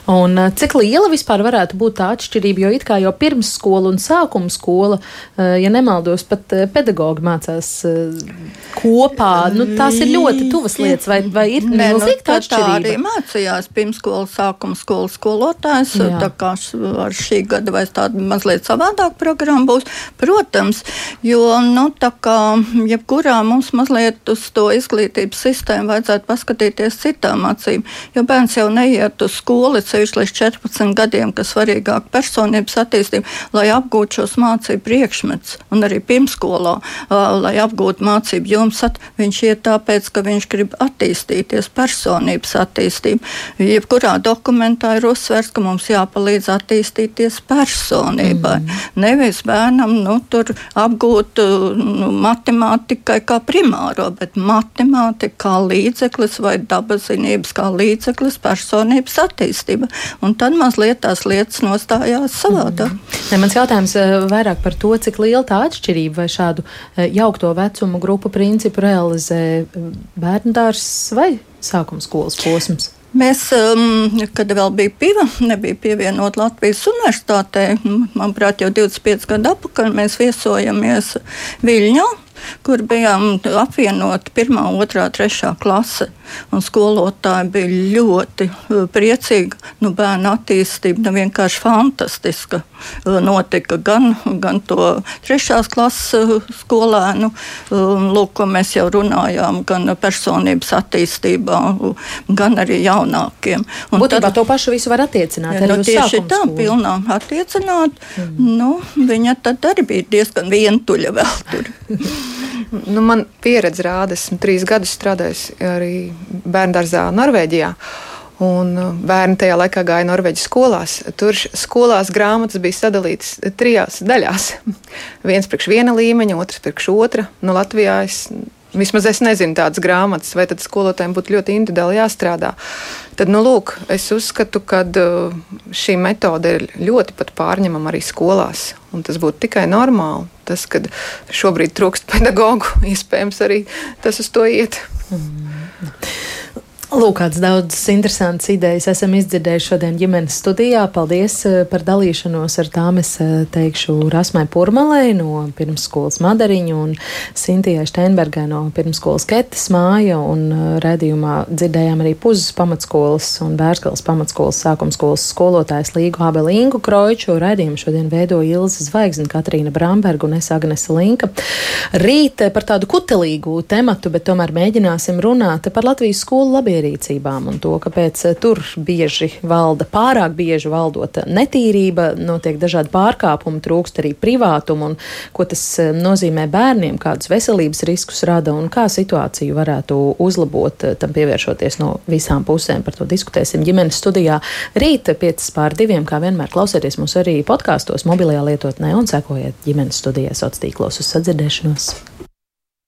Un eh, cik liela vispār varētu būt tā atšķirība? Jo it kā jau pirmsskola un sākuma skola, eh, ja nemaldos, pat eh, pedagogi mācās kopā. Nu, tās ir ļoti tuvas lietas, vai, vai ir Nē, nu, tā, tā arī mācījās pirmsskola, sākuma skola skolotājs. Tā kā ar šī gada vai tāda mazliet savādāk programma būs. Protams, jo, nu, tā kā jebkurā mums mazliet uz to izglītības sistēmu vajadzētu paskatīties citām acīm, jo bērns jau neiet uz skolu sevišķi līdz 14 gadiem, kas svarīgāk personības attīstība, lai apgūtu šos mācību priekšmetus un arī pirmskolā, lai apgūtu mācību jums, viņš iet tāpēc, ka viņš grib attīstīties, personības attīstību. Jebkurā dokumentā ir uzsvērts, ka mums jāpalīdz attīstīties personībai. Mm. Nevis bērnam nu, tur apgūt nu, matemātikai kā primāro, bet matemātika kā līdzeklis vai dabazinības kā līdzeklis personības attīstībai un tad mazliet tās lietas nostājās savādāk. Mm. Ne, mans jautājums eh, vairāk par to, cik liela tā atšķirība vai šādu eh, jaukto vecumu grupu principu realizē eh, bērnu dārzs vai sākuma skolas posms? Mēs, um, kad vēl bija piva, nebija pievienota Latvijas universitātei, manuprāt, jau 25 gadu atpakaļ mēs viesojamies Viļņā kur bijām apvienoti 1, 2, 3 klase. Un skolotāji bija ļoti uh, priecīgi. Nu, bērnu attīstība nu, vienkārši fantastiska. Uh, notika gan, gan to trešās klases uh, skolēnu, lūk, ko mēs jau runājām, gan personības attīstībā, gan arī jaunākiem. Un Būtībā tad, to pašu visu var attiecināt. Ja, nu, tieši tā, pilnā attiecināt. Mm. Nu, viņa tad arī bija diezgan vientuļa vēl tur. [LAUGHS] Nu, man pieredze rāda, esmu trīs gadus strādājis arī bērngārzā Norvēģijā. Un uh, bērni tajā laikā gāja Norvēģijas skolās. Tur skolās grāmatas bija sadalītas trijās daļās. [LAUGHS] Viens priekš viena līmeņa, otrs priekš otra. Nu, Latvijā es Vismaz es nezinu tādas grāmatas, vai tad skolotājiem būtu ļoti individuāli jāstrādā. Tad, nu, lūk, es uzskatu, ka uh, šī metode ir ļoti pārņemama arī skolās. Un tas būtu tikai normāli. Tas, ka šobrīd trūkst [LAUGHS] pedagoģu, iespējams, arī tas uz to iet. Mm. Lūk, kādas daudzas interesantas idejas esam izdzirdējuši šodien ģimenes studijā. Paldies eh, par dalīšanos ar tām. Es eh, teikšu Rasmai Purmalei no pirmsskolas Madariņu un Sintijai Steinbergai no pirmsskolas Ketes māja. Un eh, redzījumā dzirdējām arī Puzas pamatskolas un Bērskals pamatskolas sākumskolas skolotājs Līgu Abelīngu Kroiču. Redzījumu šodien veido Ilza Zvaigzne, Katrīna Bramberga un es Agnese Linka. Rīt par tādu kutelīgu tematu, bet tomēr mēģināsim runāt par Latvijas skolu labību ierīcībām un to, kāpēc eh, tur bieži valda pārāk bieži valdot netīrība, notiek dažādi pārkāpumi, trūkst arī privātumu un ko tas eh, nozīmē bērniem, kādus veselības riskus rada un kā situāciju varētu uzlabot, eh, tam pievēršoties no visām pusēm. Par to diskutēsim ģimenes studijā rīt 5 pār 2, kā vienmēr klausieties mūs arī podkāstos, mobilajā lietotnē un sekojiet ģimenes studijai sociālos tīklos uz sadzirdēšanos.